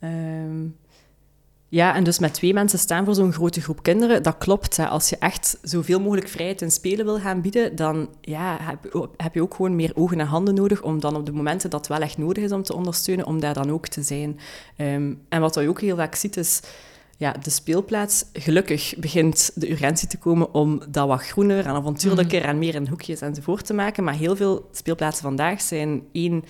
Ehm, ja, en dus met twee mensen staan voor zo'n grote groep kinderen, dat klopt. Hè. Als je echt zoveel mogelijk vrijheid en spelen wil gaan bieden, dan ja, heb, heb, je ook gewoon meer ogen en handen nodig om dan op de momenten dat het wel echt nodig is om te ondersteunen, om daar dan ook te zijn. Ehm, en wat je ook heel vaak ziet, is ja, de speelplaats, gelukkig begint de urgentie te komen om dat wat groener en avontuurlijker mhm. en meer in hoekjes enzovoort te maken. Maar heel veel speelplaatsen vandaag zijn één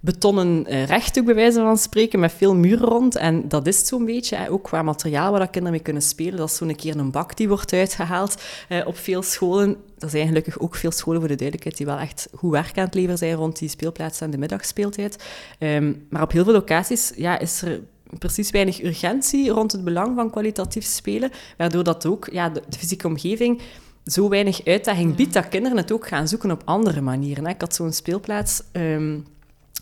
betonnen uh, rechthoek, bij wijze van spreken, met veel muren rond. En dat is het zo'n beetje, ook qua materiaal waar kinderen mee kunnen spelen. Dat is zo'n keer een bak die wordt uitgehaald uh, op veel scholen. Er zijn gelukkig ook veel scholen, voor de duidelijkheid, die wel echt goed werk aan het leveren zijn rond die speelplaatsen en de middagspeeltijd. Um, maar op heel veel locaties ja, is er precies weinig urgentie rond het belang van kwalitatief spelen, waardoor dat ook ja, de, fysieke omgeving zo weinig uitdaging biedt dat kinderen het ook gaan zoeken op andere manieren. Ik had zo'n speelplaats... Um,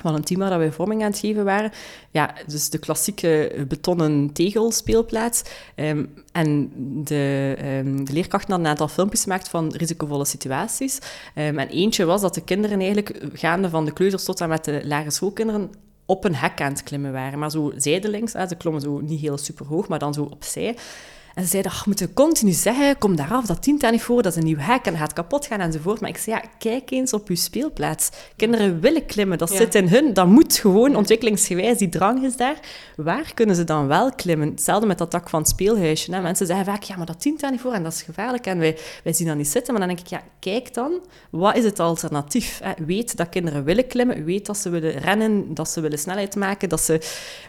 van een team waar we vorming aan het geven waren. Ja, dus de klassieke betonnen tegelspeelplaats. Um, en de, um, de leerkrachten hadden een aantal filmpjes gemaakt van risicovolle situaties. Um, en eentje was dat de kinderen eigenlijk, gaande van de kleuters tot en met de lagere schoolkinderen, op een hek aan het klimmen waren. Maar zo zijdelings, ze klommen zo niet heel super hoog, maar dan zo opzij. En ze zeiden, ach, moeten continu zeggen, kom daar af, dat dient daar niet voor, dat is een nieuw hek en dat gaat kapot gaan enzovoort. Maar ik zei, ja, kijk eens op uw speelplaats. Kinderen willen klimmen, dat zit in hun, dat moet gewoon, ontwikkelingsgewijs, die drang is daar. Waar kunnen ze dan wel klimmen? Hetzelfde met dat dak van het speelhuisje. Hè? Mensen zeggen vaak, ja, maar dat dient daar niet voor en dat is gevaarlijk en wij, wij zien dat niet zitten. Maar dan denk ik, ja, kijk dan, wat is het alternatief? Hè? Weet dat kinderen willen klimmen, weet dat ze willen rennen, dat ze willen snelheid maken, dat ze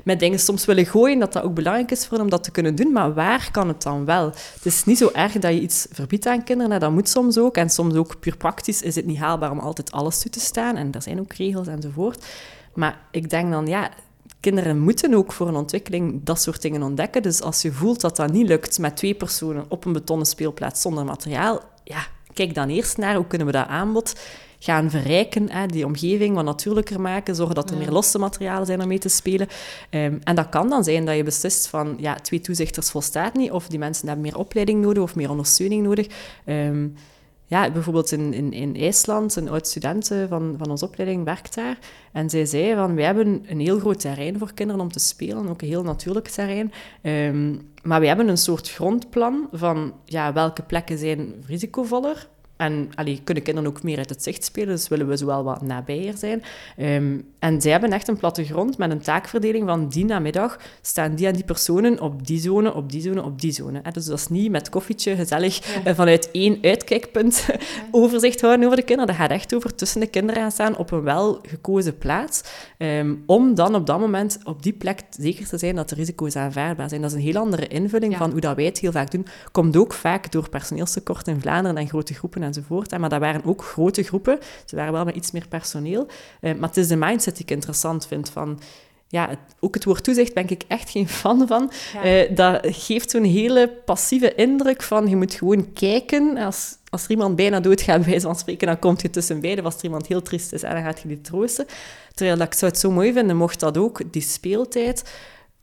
met dingen soms willen gooien, dat dat ook belangrijk is voor hen om dat te kunnen doen. Maar waar kan het dan wel. Het is niet zo erg dat je iets verbiedt aan kinderen, dat moet soms ook. En soms ook puur praktisch is het niet haalbaar om altijd alles toe te staan. En er zijn ook regels enzovoort. Maar ik denk dan, ja, kinderen moeten ook voor een ontwikkeling dat soort dingen ontdekken. Dus als je voelt dat dat niet lukt met twee personen op een betonnen speelplaats zonder materiaal, ja, kijk dan eerst naar hoe kunnen we dat aanbod gaan verrijken, hè, die omgeving wat natuurlijker maken, zorgen dat er meer losse materialen zijn om mee te spelen. Um, en dat kan dan zijn dat je beslist van, ja, twee toezichters volstaat niet, of die mensen hebben meer opleiding nodig of meer ondersteuning nodig. Um, ja, bijvoorbeeld in, in, in IJsland, een oud student van, van onze opleiding werkt daar. En zij zei van, wij hebben een heel groot terrein voor kinderen om te spelen, ook een heel natuurlijk terrein. Um, maar we hebben een soort grondplan van ja, welke plekken zijn risicovoller, en allee, kunnen kinderen ook meer uit het zicht spelen, dus willen we zowel wat nabijer zijn. Um, en zij hebben echt een plattegrond met een taakverdeling van die namiddag staan die en die personen op die zone, op die zone, op die zone. Dus dat is niet met koffietje gezellig eh, vanuit één uitkijkpunt (laughs) overzicht houden over de kinderen. Dat gaat echt over tussen de kinderen gaan staan op een wel gekozen plaats, um, om dan op dat moment op die plek zeker te zijn dat de risico's aanvaardbaar zijn. Dat is een heel andere invulling van hoe dat wij het heel vaak doen. Komt ook vaak door personeelstekort in Vlaanderen en grote groepen enzovoort. Maar dat waren ook grote groepen. Ze waren wel met iets meer personeel. Uh, maar het is de mindset die ik interessant vind van... Ja, ook het woord toezicht ben ik echt geen (laughs) fan van. Uh, dat geeft zo'n hele passieve indruk van je moet gewoon kijken. Als, als er iemand bijna doodgaat, bij van spreken, dan komt je tussen beiden. Als er iemand heel triest is, en dan gaat je die troosten. Terwijl ik zou het zo mooi vinden, mocht dat ook, die speeltijd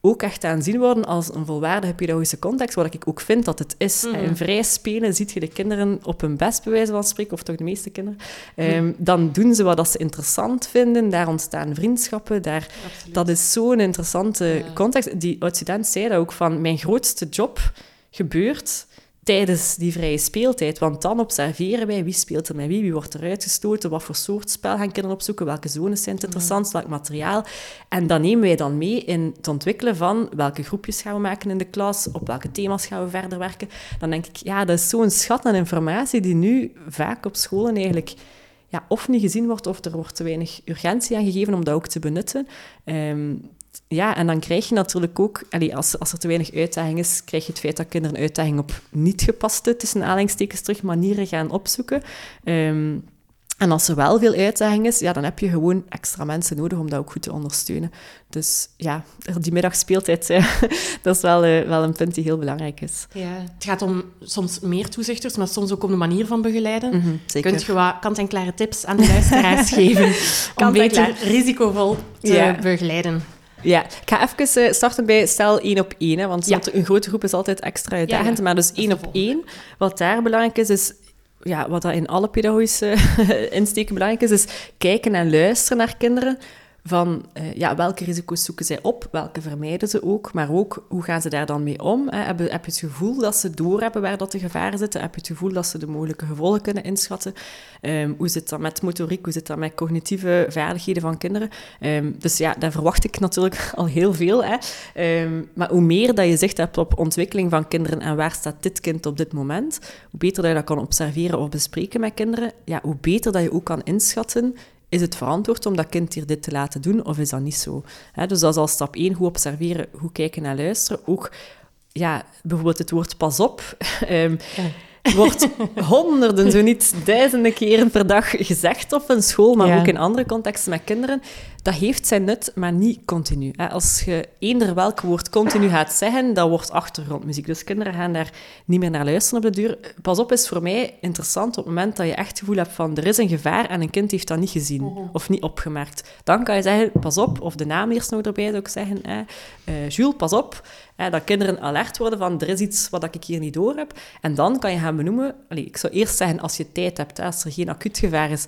ook echt aanzien worden als een volwaardige pedagogische context, wat ik ook vind dat het is. Mm In vrij spelen ziet je de kinderen op hun best, bij wijze van spreken, of toch de meeste kinderen. Ehm, dan doen ze wat ze interessant vinden, daar ontstaan vriendschappen. Daar, dat is zo'n interessante context. Die oud-student zei dat ook van, mijn grootste job gebeurt tijdens die vrije speeltijd. Want dan observeren wij wie speelt er met wie, wie wordt er uitgestoten, wat voor soort spel gaan kinderen opzoeken, welke zones zijn het interessant, welk materiaal. En dan nemen wij dan mee in het ontwikkelen van welke groepjes gaan we maken in de klas, op welke thema's gaan we verder werken. Dan denk ik, ja, dat is zo'n schat aan informatie die nu vaak op scholen eigenlijk ja, of niet gezien wordt, of er wordt te weinig urgentie aan gegeven om dat ook te benutten. Um, ja, en dan krijg je natuurlijk ook, als, als er te weinig uitdaging is, krijg je het feit dat kinderen uitdaging op niet gepaste, tussen aanhalingstekens terug, manieren gaan opzoeken. Um, En als er wel veel uitdaging is, ja, dan heb je gewoon extra mensen nodig om dat ook goed te ondersteunen. Dus ja, die middagspeeltijd, (laughs) dat is wel, uh, wel een punt die heel belangrijk is. Ja, het gaat om soms meer toezichters, maar soms ook om de manier van begeleiden. Mm zeker. Kunt je wat kant-en-klare tips aan de luisteraars (laughs) geven om beter risicovol te begeleiden? Ja, ik ga even uh, starten bij stel één op één, hè, want ja. een grote groep is altijd extra uitdagend. Maar dus één op één, wat daar belangrijk is, is ja, wat dat in alle pedagogische (laughs) insteken belangrijk is, is kijken en luisteren naar kinderen van uh, ja, welke risico's zoeken zij op, welke vermijden ze ook, maar ook hoe gaan ze daar dan mee om? Heb, je, het gevoel dat ze doorhebben waar dat de gevaren zitten? Heb je het gevoel dat ze de mogelijke gevolgen kunnen inschatten? Um, hoe zit dat met motoriek? Hoe zit dat met cognitieve vaardigheden van kinderen? Um, dus ja, daar verwacht ik natuurlijk (laughs) al heel veel. Hè? Um, maar hoe meer dat je zicht hebt op ontwikkeling van kinderen en waar staat dit kind op dit moment, hoe beter dat je dat kan observeren of bespreken met kinderen, ja, hoe beter dat je ook kan inschatten is het verantwoord om dat kind hier dit te laten doen of is dat niet zo? dus dat is al stap 1, hoe observeren, hoe kijken en luisteren. Ook ja, bijvoorbeeld het woord pas op. (laughs) um, wordt honderden, zo niet duizenden keren per dag gezegd op een school, maar ook in andere contexten met kinderen. Dat heeft zijn nut, maar niet continu. Als je eender welk woord continu gaat zeggen, dat wordt achtergrondmuziek. Dus kinderen gaan daar niet meer naar luisteren op de duur. Pas op is voor mij interessant op het moment dat je echt het gevoel hebt van er is een gevaar en een kind heeft dat niet gezien mhm. of niet opgemerkt. Dan kan je zeggen, pas op, of de naam eerst nog erbij zou ik zeggen. Hè. Uh, Jules, pas op. Hè, dat kinderen alert worden van er is iets wat ik hier niet door heb. En dan kan je gaan benoemen... Allez, ik zou eerst zeggen, als je tijd hebt, hè, als er geen acuut gevaar is,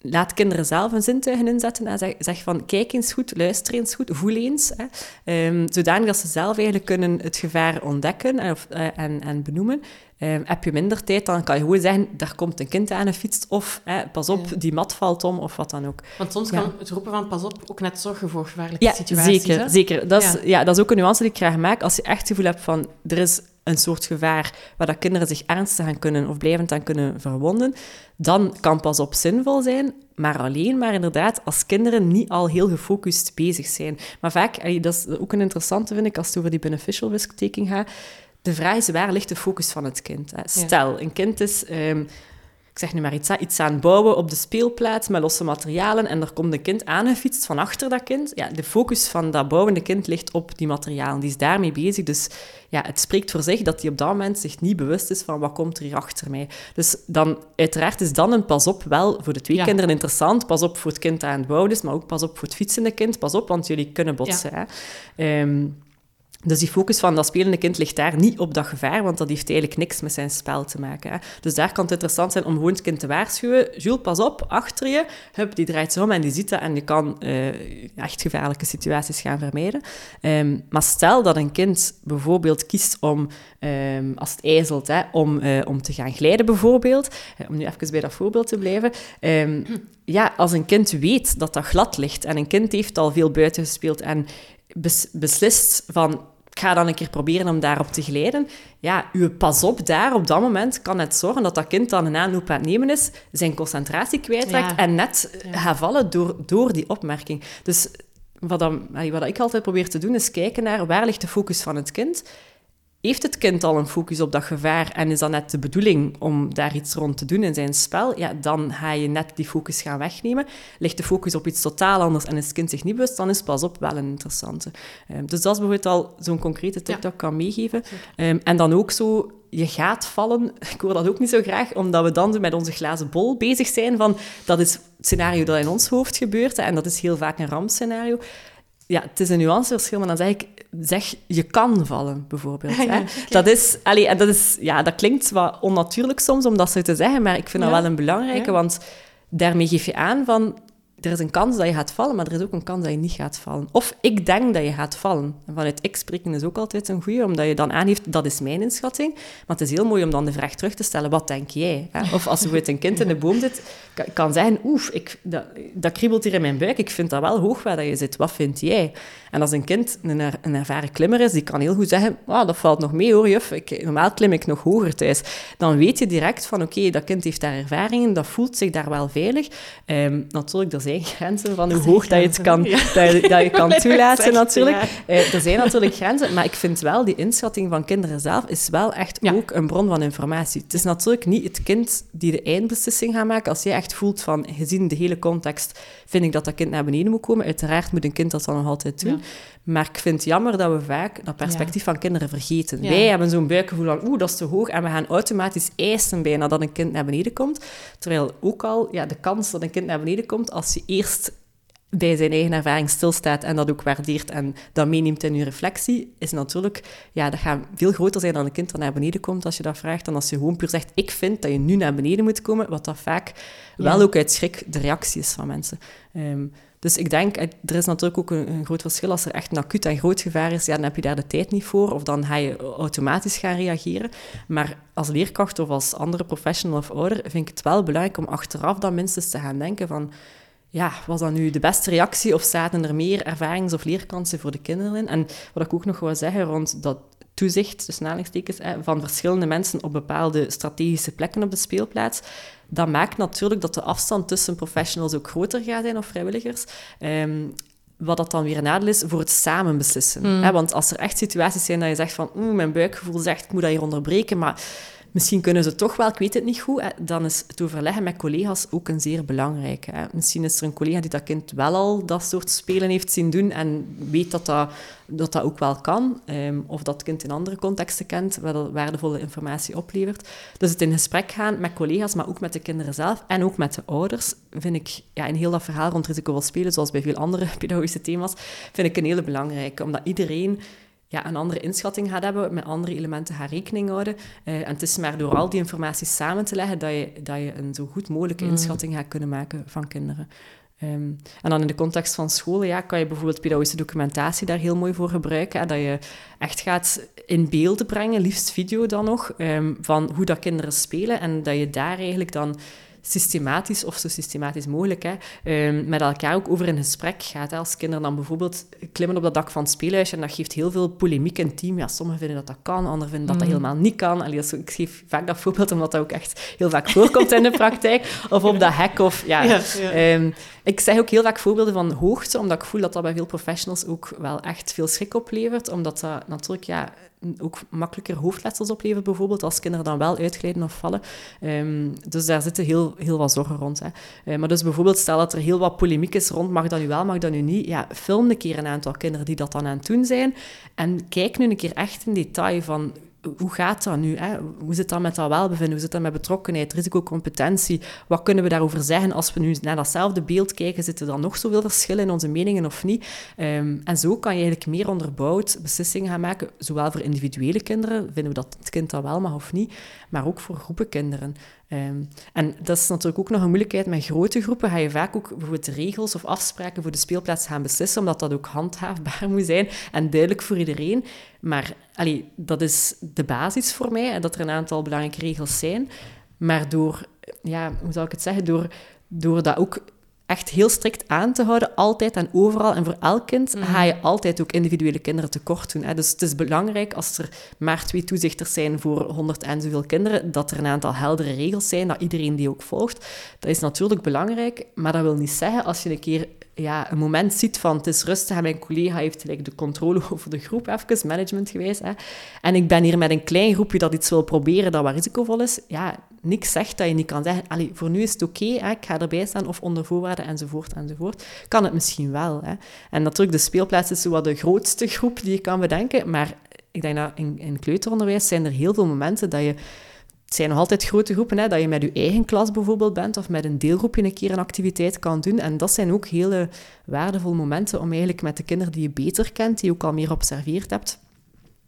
laat kinderen zelf een zintuigen inzetten en zeg, zeg, van kijk eens goed, luister eens goed, voel eens. Hè, um, zodanig dat ze zelf eigenlijk kunnen het gevaar ontdekken en, of, uh, en, en benoemen. Um, heb je minder tijd, dan kan je gewoon zeggen, daar komt een kind aan een fiets, of pas op, die mat valt om, of wat dan ook. Want soms kan het roepen van pas op ook net zorgen voor gevaarlijke ja, situaties. Zeker, zeker. Dat is, ja. dat is ook een nuance die ik graag maak. Als je echt het gevoel hebt van, er is een soort gevaar waar dat kinderen zich ernstig aan kunnen of blijvend aan kunnen verwonden, dan kan pas op zinvol zijn, maar alleen maar inderdaad als kinderen niet al heel gefocust bezig zijn. Maar vaak, dat is ook een interessante, vind ik, als het over die beneficial risk-taking gaat, de vraag is, waar ligt de focus van het kind? Stel, een kind is... Um, ik zeg nu maar iets, iets aan het bouwen op de speelplaats met losse materialen en er komt een kind aangefietst van achter dat kind. Ja, de focus van dat bouwende kind ligt op die materialen. Die is daarmee bezig. Dus ja, het spreekt voor zich dat hij op dat moment zich niet bewust is van wat komt er hier achter mij. Dus dan, uiteraard is dan een pas op wel voor de twee kinderen interessant. Pas op voor het kind dat aan het bouwen is, maar ook pas op voor het fietsende kind. Pas op, want jullie kunnen botsen. Hè. Ehm, dus die focus van dat spelende kind ligt daar niet op dat gevaar, want dat heeft eigenlijk niks met zijn spel te maken. Hè. Dus daar kan het interessant zijn om gewoon het kind te waarschuwen. Jules, pas op, achter je. Hup, die draait zich om en die ziet dat en die kan uh, echt gevaarlijke situaties gaan vermijden. Um, maar stel dat een kind bijvoorbeeld kiest om, um, als het ijzelt, hè, om, uh, om te gaan glijden bijvoorbeeld, om nu even bij dat voorbeeld te blijven. Um, ja, als een kind weet dat dat glad ligt en een kind heeft al veel buiten gespeeld en beslist van ik ga dan een keer proberen om daarop te glijden. Ja, uw pas op daar op dat moment kan het zorgen dat dat kind dan een aanloop aan het nemen is, zijn concentratie kwijtraakt en net ja. gaat vallen door, door die opmerking. Dus wat, dan, wat ik altijd probeer te doen, is kijken naar waar ligt de focus van het kind heeft het kind al een focus op dat gevaar en is dat net de bedoeling om daar iets rond te doen in zijn spel, ja, dan ga je net die focus gaan wegnemen. Ligt de focus op iets totaal anders en is het kind zich niet bewust, dan is pas op wel een interessante. Um, dus dat is bijvoorbeeld al zo'n concrete tip dat ik kan meegeven. Um, en dan ook zo, je gaat vallen. (laughs) Ik hoor dat ook niet zo graag, omdat we dan met onze glazen bol bezig zijn van dat is het scenario dat in ons hoofd gebeurt en dat is heel vaak een rampscenario ja, het is een nuanceverschil, maar dan zeg ik, zeg je kan vallen, bijvoorbeeld. (laughs) hè? Dat is, allee, dat is, ja, dat klinkt wat onnatuurlijk soms om dat zo te zeggen, maar ik vind dat wel een belangrijke, want daarmee geef je aan van, er is een kans dat je gaat vallen, maar er is ook een kans dat je niet gaat vallen. Of ik denk dat je gaat vallen. En vanuit ik spreken is ook altijd een goede, omdat je dan aangeeft, dat is mijn inschatting. Maar het is heel mooi om dan de vraag terug te stellen, wat denk jij? Of als er een kind in de boom zit, kan zeggen, oef, ik, dat, dat kriebelt hier in mijn buik, ik vind dat wel hoog waar dat je zit. Wat vind jij? En als een kind een, een ervaren klimmer is, die kan heel goed zeggen, oh, dat valt nog mee hoor, juf, ik, normaal klim ik nog hoger thuis. Dan weet je direct van, oké, dat kind heeft daar ervaringen, dat voelt zich daar wel veilig. Um, natuurlijk, er zijn grenzen van hoe hoog dat je het kan, dat je, dat je (laughs) kan toelaten natuurlijk. Eh, er zijn natuurlijk grenzen, maar ik vind wel, die inschatting van kinderen zelf is wel echt ook een bron van informatie. Het is natuurlijk niet het kind die de eindbeslissing gaat maken. Als jij echt voelt van, gezien de hele context, vind ik dat dat kind naar beneden moet komen. Uiteraard moet een kind dat dan nog altijd doen. Maar ik vind het jammer dat we vaak dat perspectief van kinderen vergeten. Wij hebben zo'n buikgevoel van, oeh, dat is te hoog. En we gaan automatisch eisen bijna dat een kind naar beneden komt. Terwijl ook al ja, de kans dat een kind naar beneden komt, als je eerst bij zijn eigen ervaring stilstaat en dat ook waardeert en dat meeneemt in je reflectie, is natuurlijk, ja, dat gaat veel groter zijn dan een kind dat naar beneden komt als je dat vraagt, dan als je gewoon puur zegt, ik vind dat je nu naar beneden moet komen, wat dat vaak wel ook uit schrik de reactie is van mensen. Ehm, dus ik denk, er is natuurlijk ook een, groot verschil. Als er echt een acuut en groot gevaar is, ja, dan heb je daar de tijd niet voor. Of dan ga je automatisch gaan reageren. Maar als leerkracht of als andere professional of ouder vind ik het wel belangrijk om achteraf dan minstens te gaan denken van... Ja, was dat nu de beste reactie of zaten er meer ervarings- of leerkansen voor de kinderen in? En wat ik ook nog wil zeggen rond dat toezicht, dus aanhalingstekens, van verschillende mensen op bepaalde strategische plekken op de speelplaats dat maakt natuurlijk dat de afstand tussen professionals ook groter gaat zijn of vrijwilligers. Um, wat dat dan weer een nadeel is voor het samen beslissen. Mm. Want als er echt situaties zijn dat je zegt van mijn buikgevoel zegt ik moet dat hier onderbreken, maar Misschien kunnen ze toch wel, ik weet het niet goed, dan is het overleggen met collega's ook een zeer belangrijk. Misschien is er een collega die dat kind wel al dat soort spelen heeft zien doen en weet dat dat, dat, dat ook wel kan, ehm, of dat kind in andere contexten kent, dat waardevolle informatie oplevert. Dus het in gesprek gaan met collega's, maar ook met de kinderen zelf en ook met de ouders, vind ik ja, in heel dat verhaal rond risicovol spelen, zoals bij veel andere (laughs) pedagogische thema's, vind ik een hele belangrijke, omdat iedereen ja, een andere inschatting gaat hebben, met andere elementen gaan rekening houden. Uh, en het is maar door al die informatie samen te leggen dat je, dat je een zo goed mogelijke mm. inschatting gaat kunnen maken van kinderen. Um, en dan in de context van scholen ja, kan je bijvoorbeeld pedagogische documentatie daar heel mooi voor gebruiken. Hè, dat je echt gaat in beelden brengen, liefst video dan nog, um, van hoe dat kinderen spelen. En dat je daar eigenlijk dan systematisch of zo systematisch mogelijk hè, ehm, met elkaar ook over een gesprek gaat. Hè. Als kinderen dan bijvoorbeeld klimmen op dat dak van het speelhuisje en dat geeft heel veel polemiek in het team. Ja, sommigen vinden dat dat kan, anderen vinden dat dat mm. helemaal niet kan. Allee, ik geef vaak dat voorbeeld omdat dat ook echt heel vaak voorkomt in de (laughs) praktijk. Of op dat hek. Of, ja, ja, ehm, ik zeg ook heel vaak voorbeelden van hoogte, omdat ik voel dat dat bij veel professionals ook wel echt veel schrik oplevert. Omdat dat natuurlijk ja, ook makkelijker hoofdletsels oplevert, bijvoorbeeld, als kinderen dan wel uitglijden of vallen. Um, dus daar zitten heel, heel wat zorgen rond. Hè. Uh, maar dus bijvoorbeeld, stel dat er heel wat polemiek is rond, mag dat nu wel, mag dat nu niet? Ja, film een keer een aantal kinderen die dat dan aan het doen zijn en kijk nu een keer echt in detail van hoe gaat dat nu? Hè? Hoe zit dat met dat welbevinden? Hoe zit dat met betrokkenheid, risicocompetentie? Wat kunnen we daarover zeggen als we nu naar datzelfde beeld kijken? Zitten er dan nog zoveel verschillen in onze meningen of niet? Ehm, en zo kan je eigenlijk meer onderbouwd beslissingen gaan maken, zowel voor individuele kinderen, vinden we dat het kind dat wel mag of niet, maar ook voor groepen kinderen. Ehm, en dat is natuurlijk ook nog een moeilijkheid met grote groepen. Ga je vaak ook bijvoorbeeld regels of afspraken voor de speelplaats gaan beslissen, omdat dat ook handhaafbaar (laughs) moet zijn en duidelijk voor iedereen. Maar allee, dat is de basis voor mij, dat er een aantal belangrijke regels zijn. Maar door, ja, hoe zou ik het zeggen, door, door dat ook echt heel strikt aan te houden, altijd en overal en voor elk kind, mm. ga je altijd ook individuele kinderen tekort doen. Hè. Dus het is belangrijk als er maar twee toezichters zijn voor 100 en zoveel kinderen, dat er een aantal heldere regels zijn, dat iedereen die ook volgt. Dat is natuurlijk belangrijk, maar dat wil niet zeggen als je een keer ja, een moment ziet van het is rustig en mijn collega heeft gelijk de controle (laughs) over de groep, even management geweest. Hè. En ik ben hier met een klein groepje dat iets wil proberen dat wat risicovol is. Ja, niks zegt dat je niet kan zeggen, allee, voor nu is het oké, ik ga erbij staan of onder voorwaarden enzovoort enzovoort. Kan het misschien wel. Hè. En natuurlijk, de speelplaats is zo de grootste groep die je kan bedenken, maar ik denk dat in, in kleuteronderwijs zijn er heel veel momenten dat je het zijn nog altijd grote groepen, hè, dat je met je eigen klas bijvoorbeeld bent of met een deelgroepje een keer een activiteit kan doen. En dat zijn ook hele waardevolle momenten om eigenlijk met de kinderen die je beter kent, die je ook al meer observeerd hebt,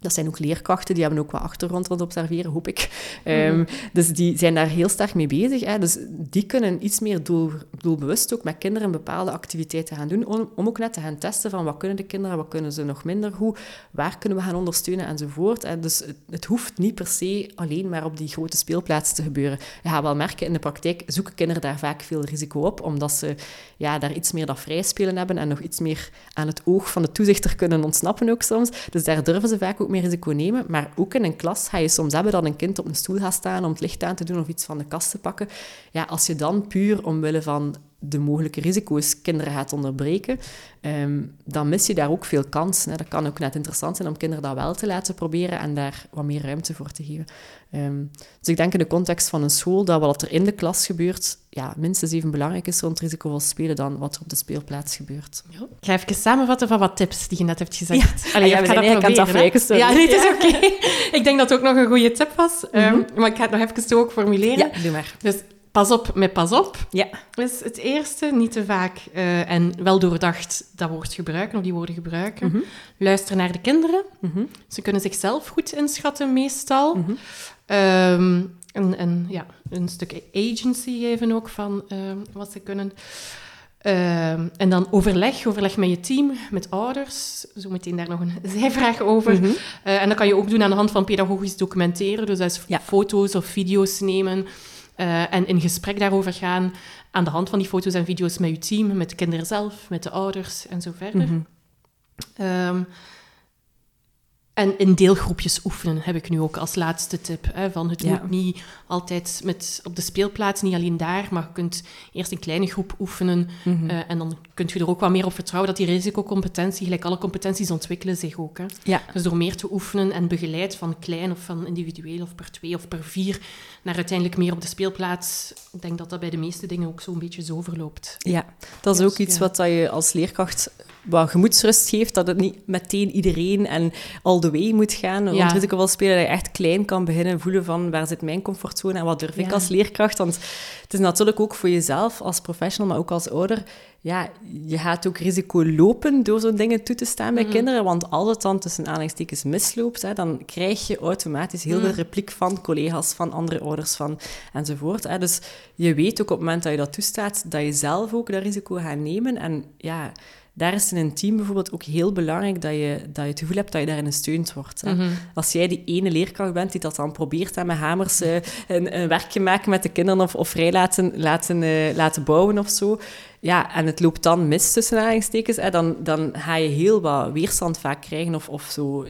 dat zijn ook leerkrachten, die hebben ook wat achtergrond rond observeren, hoop ik. Ehm, mhm. dus die zijn daar heel sterk mee bezig. Hè. Dus die kunnen iets meer doel, doelbewust ook met kinderen bepaalde activiteiten gaan doen, om, om, ook net te gaan testen van wat kunnen de kinderen, wat kunnen ze nog minder goed, waar kunnen we gaan ondersteunen enzovoort. Dus het, het, hoeft niet per se alleen maar op die grote speelplaatsen te gebeuren. Je gaat wel merken, in de praktijk zoeken kinderen daar vaak veel risico op, omdat ze ja, daar iets meer dat vrijspelen hebben en nog iets meer aan het oog van de toezichter kunnen ontsnappen ook soms. Dus daar durven ze vaak ook meer risico nemen. Maar ook in een klas ga je soms hebben dat een kind op een stoel gaat staan om het licht aan te doen of iets van de kast te pakken. Ja, als je dan puur omwille van de mogelijke risico's kinderen gaat onderbreken, ehm, dan mis je daar ook veel kansen. Hè. Dat kan ook net interessant zijn om kinderen dat wel te laten proberen en daar wat meer ruimte voor te geven. Ehm, dus ik denk in de context van een school dat wat er in de klas gebeurt, ja, minstens even belangrijk is rond risicovol spelen dan wat er op de speelplaats gebeurt. Ja. Ik ga even samenvatten van wat tips die je net hebt gezegd. Ja, Allee, ja, eigenlijk aan het afwijken, Ja, nee, het is oké. (laughs) ik denk dat het ook nog een goede tip was, mm maar ik ga het nog even zo ook formuleren. Ja, doe maar. Dus pas op met pas op. Ja. is het eerste. Niet te vaak uh, en wel doordacht dat woord gebruiken of die woorden gebruiken. Mm Luister naar de kinderen. Mm Ze kunnen zichzelf goed inschatten meestal. Mhm. Um, en, ja, een stuk agency geven ook van uh, wat ze kunnen. Uh, en dan overleg, overleg met je team, met ouders. Zo meteen daar nog een (laughs) zijvraag over. Mm -hmm. uh, en dat kan je ook doen aan de hand van pedagogisch documenteren. Dus dat is ja. foto's of video's nemen. Uh, en in gesprek daarover gaan aan de hand van die foto's en video's met je team, met de kinderen zelf, met de ouders en zo verder. Mm -hmm. um, en in deelgroepjes oefenen heb ik nu ook als laatste tip. Hè, van het Ja. moet niet altijd met, op de speelplaats, niet alleen daar, maar je kunt eerst een kleine groep oefenen. Mhm. eh, en dan kun je er ook wat meer op vertrouwen dat die risicocompetentie, gelijk alle competenties, ontwikkelen zich ook. Hè. Ja. Dus door meer te oefenen en begeleid van klein of van individueel of per twee of per vier, naar uiteindelijk meer op de speelplaats. Ik denk dat dat bij de meeste dingen ook zo'n beetje zo verloopt. Ja, dat is Dus, ook iets ja. wat dat je als leerkracht wat gemoedsrust geeft, dat het niet meteen iedereen en all the way moet gaan. Ja. Want risicovol spelen, dat je echt klein kan beginnen voelen van waar zit mijn comfortzone en wat durf ik als leerkracht. Want het is natuurlijk ook voor jezelf als professional, maar ook als ouder, ja, je gaat ook risico lopen door zo'n dingen toe te staan bij Mhm. kinderen. Want als het dan tussen aanhalingstekens misloopt, hè, dan krijg je automatisch heel Mhm. veel repliek van collega's, van andere ouders, van enzovoort. Hè. Dus je weet ook op het moment dat je dat toestaat, dat je zelf ook dat risico gaat nemen. En ja, daar is in een team bijvoorbeeld ook heel belangrijk dat je, dat je het gevoel hebt dat je daarin gesteund wordt. Hè. Mhm. Als jij die ene leerkracht bent die dat dan probeert hè, met hamers eh, een, een werkje maken met de kinderen of, of vrij laten, laten, eh, laten bouwen of zo, ja, en het loopt dan mis tussen aanhalingstekens, hè, dan, dan ga je heel wat weerstand vaak krijgen of, of zo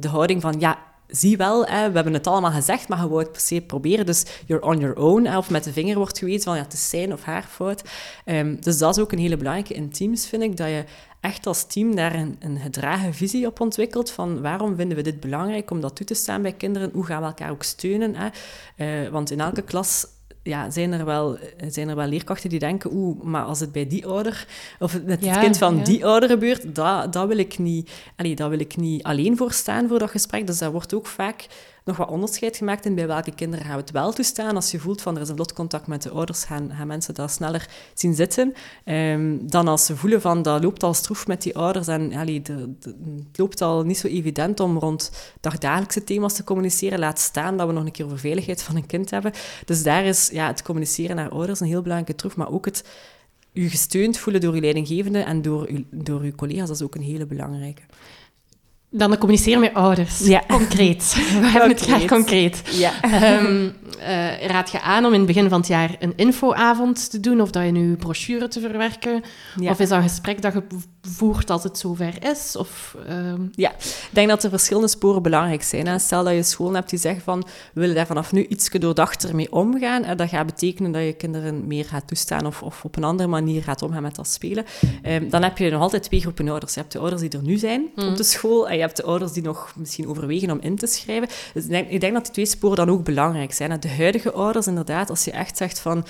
de houding van, ja, zie wel, hè, we hebben het allemaal gezegd, maar je wou het per se proberen, dus you're on your own. Of met de vinger wordt gewezen van, ja, het is zijn of haar fout. Ehm, dus dat is ook een hele belangrijke in teams, vind ik, dat je echt als team daar een, een gedragen visie op ontwikkelt van waarom vinden we dit belangrijk om dat toe te staan bij kinderen, hoe gaan we elkaar ook steunen. Hè? Eh, want in elke klas ja, zijn, er wel, zijn er wel leerkrachten die denken, oeh, maar als het bij die ouder, of het met Ja, het kind van ja. die ouder gebeurt, dat, dat, wil ik niet, allee, dat wil ik niet alleen voor staan voor dat gesprek. Dus daar wordt ook vaak nog wat onderscheid gemaakt in bij welke kinderen gaan we het wel toestaan. Als je voelt van er is een vlot contact met de ouders, gaan, gaan mensen dat sneller zien zitten. Ehm, dan als ze voelen van dat loopt al stroef met die ouders en allee, de, de- het loopt al niet zo evident om rond dagdagelijkse thema's te communiceren. Laat staan dat we nog een keer over veiligheid van een kind hebben. Dus daar is ja, het communiceren naar ouders een heel belangrijke troef, maar ook het u gesteund voelen door uw leidinggevende en door uw, door uw collega's, dat is ook een hele belangrijke. Dan communiceren met ouders. Ja. Concreet. (laughs) We hebben het graag concreet. Ja. Ehm, eh, raad je aan om in het begin van het jaar een infoavond te doen, of dat je nu brochure te verwerken, Ja. of is dat een gesprek dat je voert als het zover is? Of, ehm, Ik denk dat er verschillende sporen belangrijk zijn. Hè. Stel dat je school hebt die zegt van, we willen daar vanaf nu iets doordachter mee omgaan. En dat gaat betekenen dat je kinderen meer gaat toestaan of, of op een andere manier gaat omgaan met dat spelen. Ehm, dan heb je nog altijd twee groepen ouders. Je hebt de ouders die er nu zijn Mm. op de school en je hebt de ouders die nog misschien overwegen om in te schrijven. Dus ik denk, ik denk dat die twee sporen dan ook belangrijk zijn. hè. De huidige ouders, inderdaad, als je echt zegt van,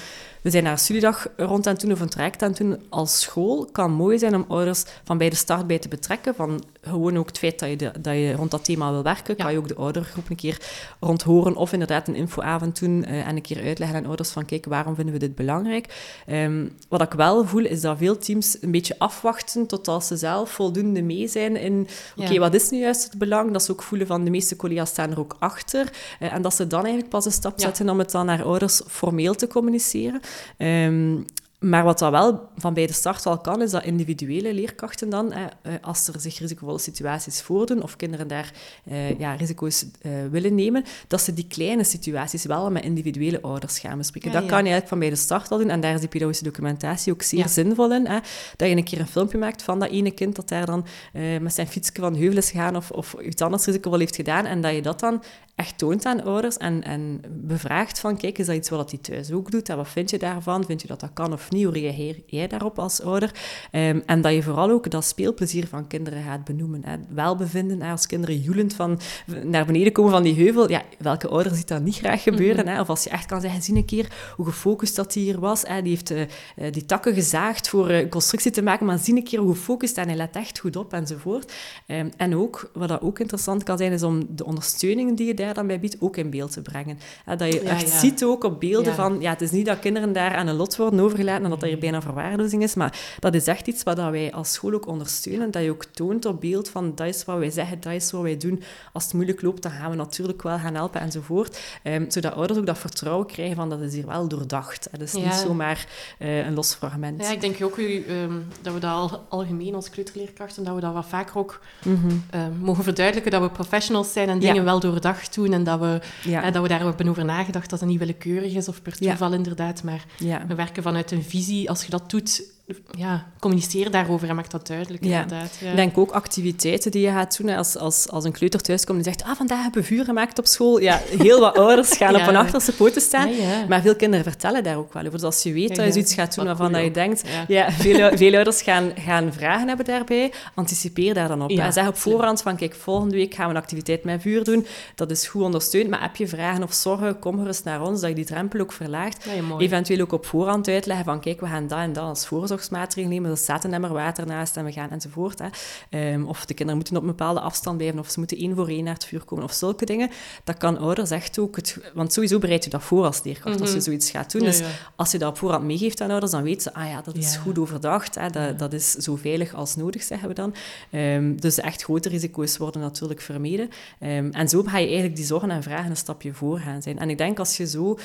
we zijn naar een studiedag rond aan het doen of een traject aan het doen als school, kan mooi zijn om ouders van bij de start bij te betrekken. Van gewoon ook het feit dat je, de- dat je rond dat thema wil werken, Ja. kan je ook de oudergroep een keer rond horen of inderdaad een infoavond doen eh, en een keer uitleggen aan ouders van kijk, waarom vinden we dit belangrijk? Ehm, wat ik wel voel, is dat veel teams een beetje afwachten totdat ze zelf voldoende mee zijn in oké, Ja. wat is nu juist het belang? Dat ze ook voelen van de meeste collega's staan er ook achter. Eh, en dat ze dan eigenlijk pas een stap Ja. zetten om het dan naar ouders formeel te communiceren. Ehm, maar wat dat wel van bij de start al kan, is dat individuele leerkrachten dan, eh, eh, als er zich risicovolle situaties voordoen of kinderen daar eh, ja, risico's eh, willen nemen, dat ze die kleine situaties wel met individuele ouders gaan bespreken. Ja, dat ja. kan je eigenlijk van bij de start al doen en daar is die pedagogische documentatie ook zeer Ja. zinvol in. Hè? Dat je een keer een filmpje maakt van dat ene kind dat daar dan eh, met zijn fietsje van heuvel is gegaan of, of iets anders risicovol heeft gedaan en dat je dat dan echt toont aan ouders en, en bevraagt van, kijk, is dat iets wat hij thuis ook doet? En wat vind je daarvan? Vind je dat dat kan of niet? Hoe reageer jij daarop als ouder? Ehm, en dat je vooral ook dat speelplezier van kinderen gaat benoemen. Hè. Welbevinden, als kinderen joelend van, naar beneden komen van die heuvel, ja, welke ouder ziet dat niet graag gebeuren? Mhm. hè? Of als je echt kan zeggen, zie een keer hoe gefocust dat hij hier was. Hè? Die heeft uh, die takken gezaagd voor uh, constructie te maken, maar zie een keer hoe gefocust en hij let echt goed op enzovoort. Um, en ook, wat dat ook interessant kan zijn, is om de ondersteuning die je daar dan bij biedt, ook in beeld te brengen. dat je echt ziet ook op beelden van, ja, het is niet dat kinderen daar aan een lot worden overgelaten en dat er bijna verwaarlozing is, maar dat is echt iets wat wij als school ook ondersteunen, dat je ook toont op beeld van, dat is wat wij zeggen, dat is wat wij doen. Als het moeilijk loopt, dan gaan we natuurlijk wel gaan helpen enzovoort. Um, zodat ouders ook dat vertrouwen krijgen van, dat is hier wel doordacht. Het is niet zomaar uh, een los fragment. Ja, ik denk ook um, dat we dat al, algemeen als kleuterleerkrachten, dat we dat wat vaker ook mm mogen verduidelijken, dat we professionals zijn en dingen wel doordacht en dat we, ja. dat we daar hebben over nagedacht dat het niet willekeurig is of per toeval inderdaad, maar we werken vanuit een visie. Als je dat doet, ja, communiceer daarover en maak dat duidelijk. Ja. Inderdaad, ja. denk ook activiteiten die je gaat doen. Als, als, als een kleuter thuiskomt en zegt, ah, vandaag hebben we vuur gemaakt op school. Ja, heel wat ouders (laughs) gaan op hun achterste poten staan. Maar veel kinderen vertellen daar ook wel over. Dus als je weet dat je zoiets gaat doen waarvan dat je denkt... Ja. veel, veel ouders gaan, gaan vragen hebben daarbij. Anticipeer daar dan op. En zeg op voorhand van, kijk, volgende week gaan we een activiteit met vuur doen. Dat is goed ondersteund. Maar heb je vragen of zorgen, kom gerust naar ons, dat je die drempel ook verlaagt. Eventueel ook op voorhand uitleggen van, kijk, we gaan dat en dat als voorzorg voorzorgsmaatregelen nemen. Er staat een emmer water naast en we gaan enzovoort. Hè. Um, of de kinderen moeten op een bepaalde afstand blijven, of ze moeten één voor één naar het vuur komen, of zulke dingen. Dat kan ouders echt ook... Het, want sowieso bereid je dat voor als leerkracht, als je mhm. zoiets gaat doen. dus als je dat op voorhand meegeeft aan ouders, dan weten ze, ah ja, dat is goed overdacht. Hè. Dat, dat is zo veilig als nodig, zeggen we dan. Um, dus echt grote risico's worden natuurlijk vermeden. Um, en zo ga je eigenlijk die zorgen en vragen een stapje voor gaan zijn. En ik denk als je zo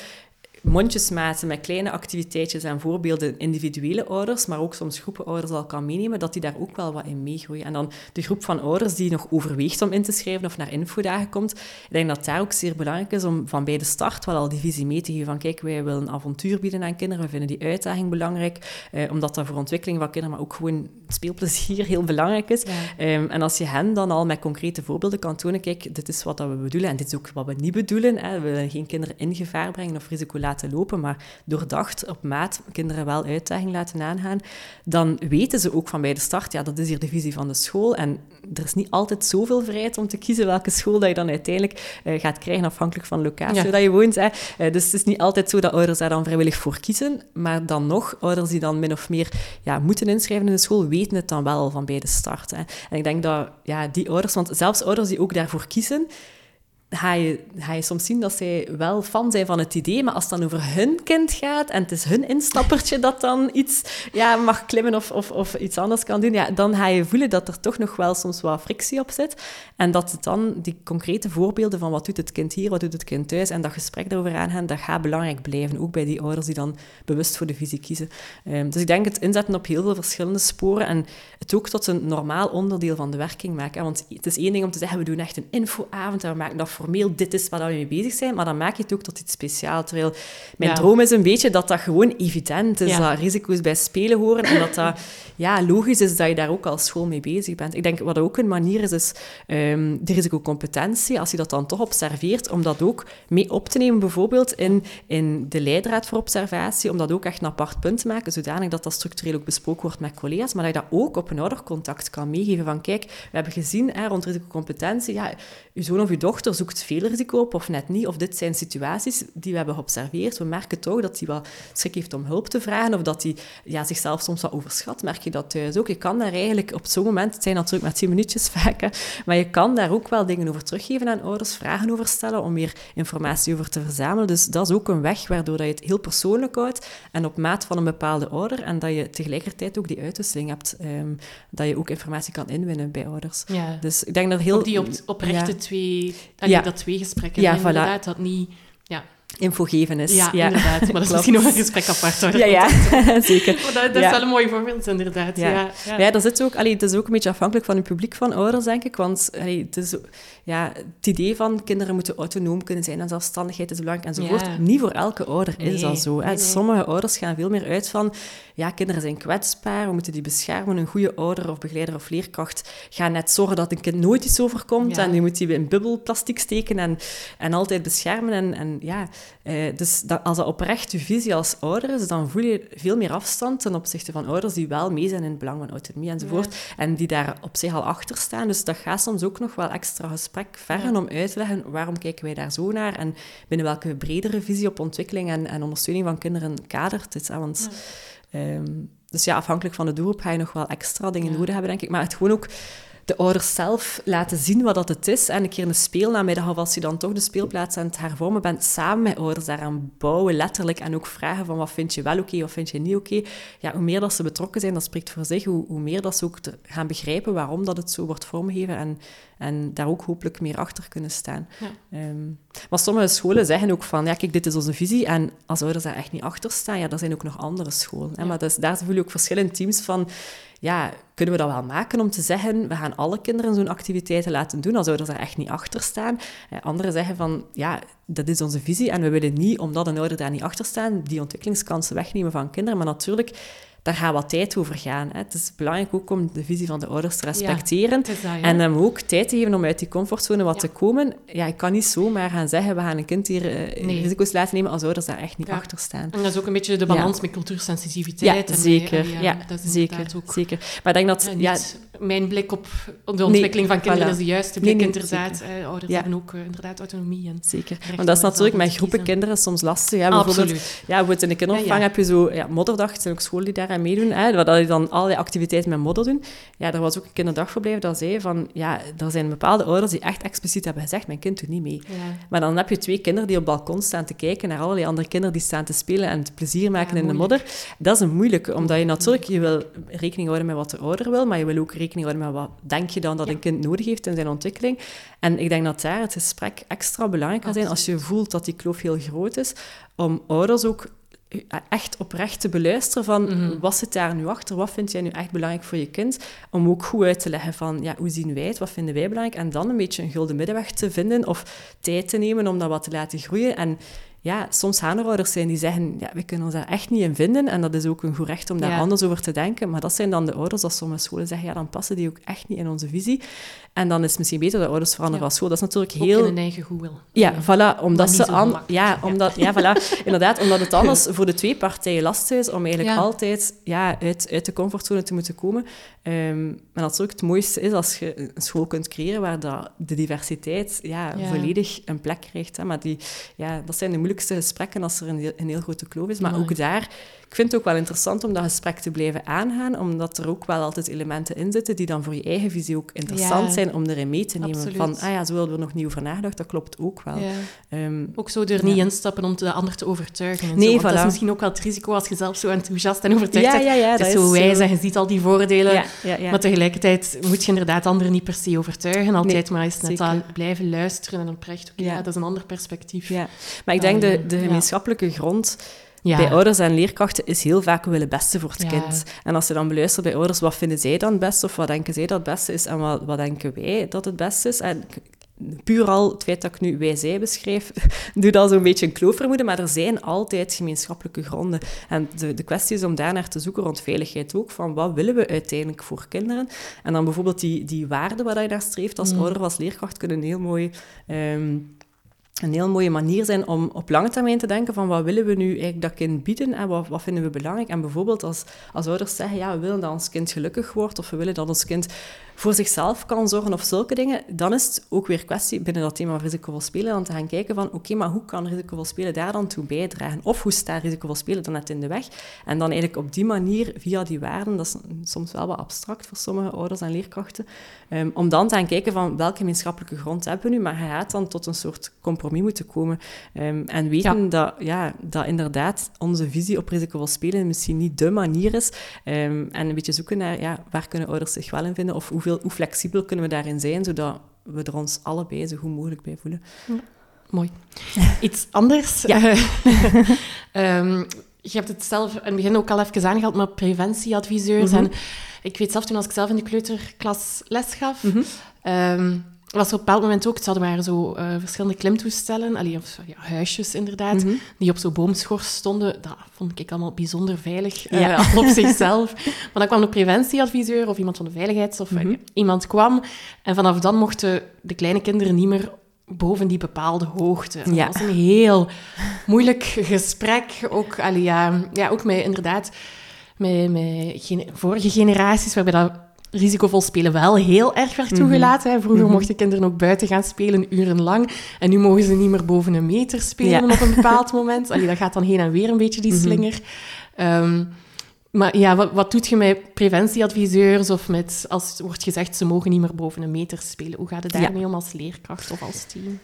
mondjesmaten met kleine activiteitjes en voorbeelden individuele ouders, maar ook soms groepen ouders al kan meenemen, dat die daar ook wel wat in meegroeien. En dan de groep van ouders die nog overweegt om in te schrijven of naar infodagen komt, ik denk dat daar ook zeer belangrijk is om van bij de start wel al die visie mee te geven van kijk, wij willen een avontuur bieden aan kinderen, we vinden die uitdaging belangrijk, eh, omdat dat voor ontwikkeling van kinderen, maar ook gewoon speelplezier heel belangrijk is. Ehm, en als je hen dan al met concrete voorbeelden kan tonen, kijk, dit is wat we bedoelen en dit is ook wat we niet bedoelen. Hè. We willen geen kinderen in gevaar brengen of risico laten lopen, maar doordacht op maat kinderen wel uitdaging laten aangaan, dan weten ze ook van bij de start, ja, dat is hier de visie van de school. En er is niet altijd zoveel vrijheid om te kiezen welke school dat je dan uiteindelijk uh, gaat krijgen, afhankelijk van de locatie waar je woont. Hè. Uh, dus het is niet altijd zo dat ouders daar dan vrijwillig voor kiezen, maar dan nog, ouders die dan min of meer ja, moeten inschrijven in de school, weten het dan wel van bij de start. Hè. En ik denk dat ja, die ouders, want zelfs ouders die ook daarvoor kiezen, ga je, soms zien dat zij wel fan zijn van het idee, maar als het dan over hun kind gaat en het is hun instappertje dat dan iets ja, mag klimmen of, of, of iets anders kan doen, ja, dan ga je voelen dat er toch nog wel soms wat frictie op zit. En dat het dan die concrete voorbeelden van wat doet het kind hier, wat doet het kind thuis, en dat gesprek erover aangaan, dat gaat belangrijk blijven, ook bij die ouders die dan bewust voor de visie kiezen. Um, dus ik denk het inzetten op heel veel verschillende sporen en het ook tot een normaal onderdeel van de werking maken. Want het is één ding om te zeggen, we doen echt een infoavond en we maken dat formeel, dit is waar we mee bezig zijn, maar dan maak je het ook tot iets speciaals. Terwijl mijn droom is een beetje dat dat gewoon evident is, dat risico's bij spelen horen en dat dat (laughs) ja, logisch is dat je daar ook als school mee bezig bent. Ik denk wat ook een manier is, is um, de risicocompetentie, als je dat dan toch observeert, om dat ook mee op te nemen, bijvoorbeeld in, in de leidraad voor observatie, om dat ook echt een apart punt te maken, zodanig dat dat structureel ook besproken wordt met collega's, maar dat je dat ook op een oudercontact kan meegeven van kijk, we hebben gezien hè, rond risicocompetentie, ja, uw zoon of uw dochter zoekt veel risico op of net niet. Of dit zijn situaties die we hebben geobserveerd. We merken toch dat hij wel schrik heeft om hulp te vragen of dat hij ja, zichzelf soms wat overschat. Merk je dat thuis ook? Je kan daar eigenlijk op zo'n moment, het zijn natuurlijk maar tien minuutjes (laughs) vaak, hè, maar je kan daar ook wel dingen over teruggeven aan ouders, vragen over stellen om meer informatie over te verzamelen. Dus dat is ook een weg waardoor dat je het heel persoonlijk houdt en op maat van een bepaalde ouder en dat je tegelijkertijd ook die uitwisseling hebt, um, dat je ook informatie kan inwinnen bij ouders. Ja. Dus ik denk dat heel... Op die op, oprechte twee... Dat twee gesprekken. Ja, inderdaad. Dat niet... Ja. info geven is. Ja, inderdaad. Maar (laughs) dat is misschien nog een gesprek apart. Hoor. Ja, ja. (laughs) zeker. Maar dat, dat is wel een mooi voorbeeld, inderdaad. Ja, ja, ja. ja dat zit ook, allee, het is ook een beetje afhankelijk van het publiek van ouders, denk ik. Want allee, het, is, ja, het idee van kinderen moeten autonoom kunnen zijn en zelfstandigheid is belangrijk enzovoort. Niet voor elke ouder is dat zo. Nee, Sommige ouders gaan veel meer uit van, ja, kinderen zijn kwetsbaar, we moeten die beschermen. Een goede ouder of begeleider of leerkracht gaat net zorgen dat een kind nooit iets overkomt en die moet die in bubbelplastic steken en, en altijd beschermen. En, en ja, eh, dus dat, als dat oprecht je visie als ouder is, dan voel je veel meer afstand ten opzichte van ouders die wel mee zijn in het belang van autonomie enzovoort. En die daar op zich al achter staan. Dus dat gaat soms ook nog wel extra gesprek vergen om uit te leggen waarom kijken wij daar zo naar en binnen welke bredere visie op ontwikkeling en, en ondersteuning van kinderen kadert het. Want, ehm, dus ja, afhankelijk van de doelgroep ga je nog wel extra dingen nodig hebben, denk ik. Maar het gewoon ook de ouders zelf laten zien wat dat het is. En een keer een speelnamiddag, of als je dan toch de speelplaats aan het hervormen bent, samen met ouders daaraan bouwen, letterlijk. En ook vragen van wat vind je wel oké, of vind je niet oké. Ja, hoe meer dat ze betrokken zijn, dat spreekt voor zich. Hoe, hoe meer dat ze ook gaan begrijpen waarom dat het zo wordt vormgegeven. En, en daar ook hopelijk meer achter kunnen staan. Ja. Um, maar sommige scholen zeggen ook van, ja kijk, dit is onze visie. En als ouders daar echt niet achter staan, ja, er zijn ook nog andere scholen. Hè? Maar dus, daar voel je ook verschillende teams van ja, kunnen we dat wel maken om te zeggen, we gaan alle kinderen zo'n activiteiten laten doen, als ouders er echt niet achter staan. Anderen zeggen van, ja, dat is onze visie en we willen niet, omdat een ouder daar niet achter staat, die ontwikkelingskansen wegnemen van kinderen. Maar natuurlijk, daar gaat wat tijd over gaan. Hè. Het is belangrijk ook om de visie van de ouders te respecteren. En hem ook tijd te geven om uit die comfortzone wat te komen. Ja, ik kan niet zomaar gaan zeggen, we gaan een kind hier uh, risico's laten nemen als ouders daar echt niet achter staan. En dat is ook een beetje de balans met cultuursensitiviteit. Ja, zeker. ja, dat is zeker, ook, zeker. Maar ik denk dat... Ja, mijn blik op de ontwikkeling van kinderen is de juiste blik, inderdaad. Eh, ouders hebben ook uh, inderdaad autonomie. En zeker. Want dat is natuurlijk met groepen kinderen soms lastig. Hè. Bijvoorbeeld, Absoluut. Ja, in de kinderopvang heb je zo ja, modderdag, er zijn ook scholen die aan meedoen, hè, dat je dan allerlei activiteiten met modder doen. Ja, er was ook een kinderdagverblijf dat zei van, ja, er zijn bepaalde ouders die echt expliciet hebben gezegd, mijn kind doet niet mee. Maar dan heb je twee kinderen die op het balkon staan te kijken naar allerlei andere kinderen die staan te spelen en het plezier maken in de modder. Dat is een moeilijke, omdat je natuurlijk, je wil rekening houden met wat de ouder wil, maar je wil ook rekening houden met wat denk je dan dat een kind nodig heeft in zijn ontwikkeling. En ik denk dat daar het gesprek extra belangrijk kan zijn als je voelt dat die kloof heel groot is, om ouders ook echt oprecht te beluisteren van mhm. wat zit daar nu achter, wat vind jij nu echt belangrijk voor je kind, om ook goed uit te leggen van ja, hoe zien wij het, wat vinden wij belangrijk? En dan een beetje een gulden middenweg te vinden of tijd te nemen om dat wat te laten groeien. En ja, soms gaan er ouders zijn die zeggen, ja, we kunnen ons daar echt niet in vinden. En dat is ook een goed recht om daar anders over te denken. Maar dat zijn dan de ouders, als sommige scholen zeggen, ja, dan passen die ook echt niet in onze visie. En dan is het misschien beter dat ouders veranderen van school. Dat is natuurlijk heel... Ook in eigen goed Ja, voilà. Omdat ze... An... Ja, omdat... Ja, voilà. Inderdaad, omdat het anders voor de twee partijen lastig is om eigenlijk altijd ja, uit, uit de comfortzone te moeten komen. Um, maar natuurlijk het mooiste is als je een school kunt creëren waar dat, de diversiteit ja, volledig een plek krijgt. Hè. Maar die, ja, dat zijn de moeilijkste gesprekken als er een, een heel grote kloof is. Maar ook daar ik vind het ook wel interessant om dat gesprek te blijven aangaan, omdat er ook wel altijd elementen in zitten die dan voor je eigen visie ook interessant zijn om erin mee te nemen. Van, ah ja, zo hebben we nog niet over nagedacht, dat klopt ook wel. Ehm, ook zo er niet instappen om de ander te overtuigen. nee, zo, Dat is misschien ook wel het risico als je zelf zo enthousiast en overtuigd bent. Ja, ja, het is zo wijs en je ziet al die voordelen, maar tegelijkertijd moet je inderdaad anderen niet per se overtuigen, altijd maar eens net al blijven luisteren en oprecht, oké, ja. dat is een ander perspectief. Ja. Maar ik denk de, de gemeenschappelijke grond bij ouders en leerkrachten is heel vaak we willen het beste voor het kind. En als je dan beluistert bij ouders, wat vinden zij dan het beste of wat denken zij dat het beste is en wat, wat denken wij dat het beste is? En puur al het feit dat ik nu wij-zij beschrijf, (laughs) doet al zo'n beetje een kloof vermoeden, maar er zijn altijd gemeenschappelijke gronden. En de, de kwestie is om daarnaar te zoeken rond veiligheid ook, van wat willen we uiteindelijk voor kinderen? En dan bijvoorbeeld die, die waarden waar je naar streeft als mm. ouder, als leerkracht, kunnen heel mooi... Ehm, een heel mooie manier zijn om op lange termijn te denken van wat willen we nu eigenlijk dat kind bieden en wat, wat vinden we belangrijk. En bijvoorbeeld als, als ouders zeggen, ja, we willen dat ons kind gelukkig wordt of we willen dat ons kind voor zichzelf kan zorgen of zulke dingen, dan is het ook weer kwestie binnen dat thema risicovol spelen dan te gaan kijken van oké, maar hoe kan risicovol spelen daar dan toe bijdragen? Of hoe staat risicovol spelen dan net in de weg? En dan eigenlijk op die manier, via die waarden, dat is soms wel wat abstract voor sommige ouders en leerkrachten, um, om dan te gaan kijken van welke gemeenschappelijke grond hebben we nu, maar je gaat dan tot een soort compromis moeten komen. Um, en weten Dat, ja, dat inderdaad onze visie op risicovol spelen misschien niet de manier is. Um, en een beetje zoeken naar ja, waar kunnen ouders zich wel in vinden of hoeveel hoe flexibel kunnen we daarin zijn, zodat we er ons allebei zo goed mogelijk bij voelen. mooi. (laughs) Iets anders. Ja. (laughs) Ehm, je hebt het zelf in het begin ook al even aangehaald, maar preventieadviseurs. Mhm. En ik weet zelf, toen als ik zelf in de kleuterklas les gaf, Mhm. ehm, was er op een bepaald moment ook, het hadden waren zo eh, verschillende klimtoestellen, allee, of ja, huisjes inderdaad, Mhm. die op zo'n boomschors stonden. Dat vond ik allemaal bijzonder veilig eh, Ja. al (laughs) op zichzelf. Maar dan kwam de preventieadviseur of iemand van de veiligheids... of eh, Mhm. iemand kwam. En vanaf dan mochten de kleine kinderen niet meer boven die bepaalde hoogte. Ja. Dat was een heel moeilijk gesprek. Ook, allee, ja, ja, ook met inderdaad met, met vorige generaties, waarbij dat risicovol spelen wel heel erg werd Mhm. toegelaten. Vroeger Mhm. mochten kinderen ook buiten gaan spelen, urenlang. En nu mogen ze niet meer boven een meter spelen Ja. op een bepaald (laughs) moment. Allee, dat gaat dan heen en weer een beetje, die Mhm. slinger. Ehm, maar ja, wat, wat doet je met preventieadviseurs of met, als wordt gezegd ze mogen niet meer boven een meter spelen? Hoe gaat het Ja. daarmee om als leerkracht of als team?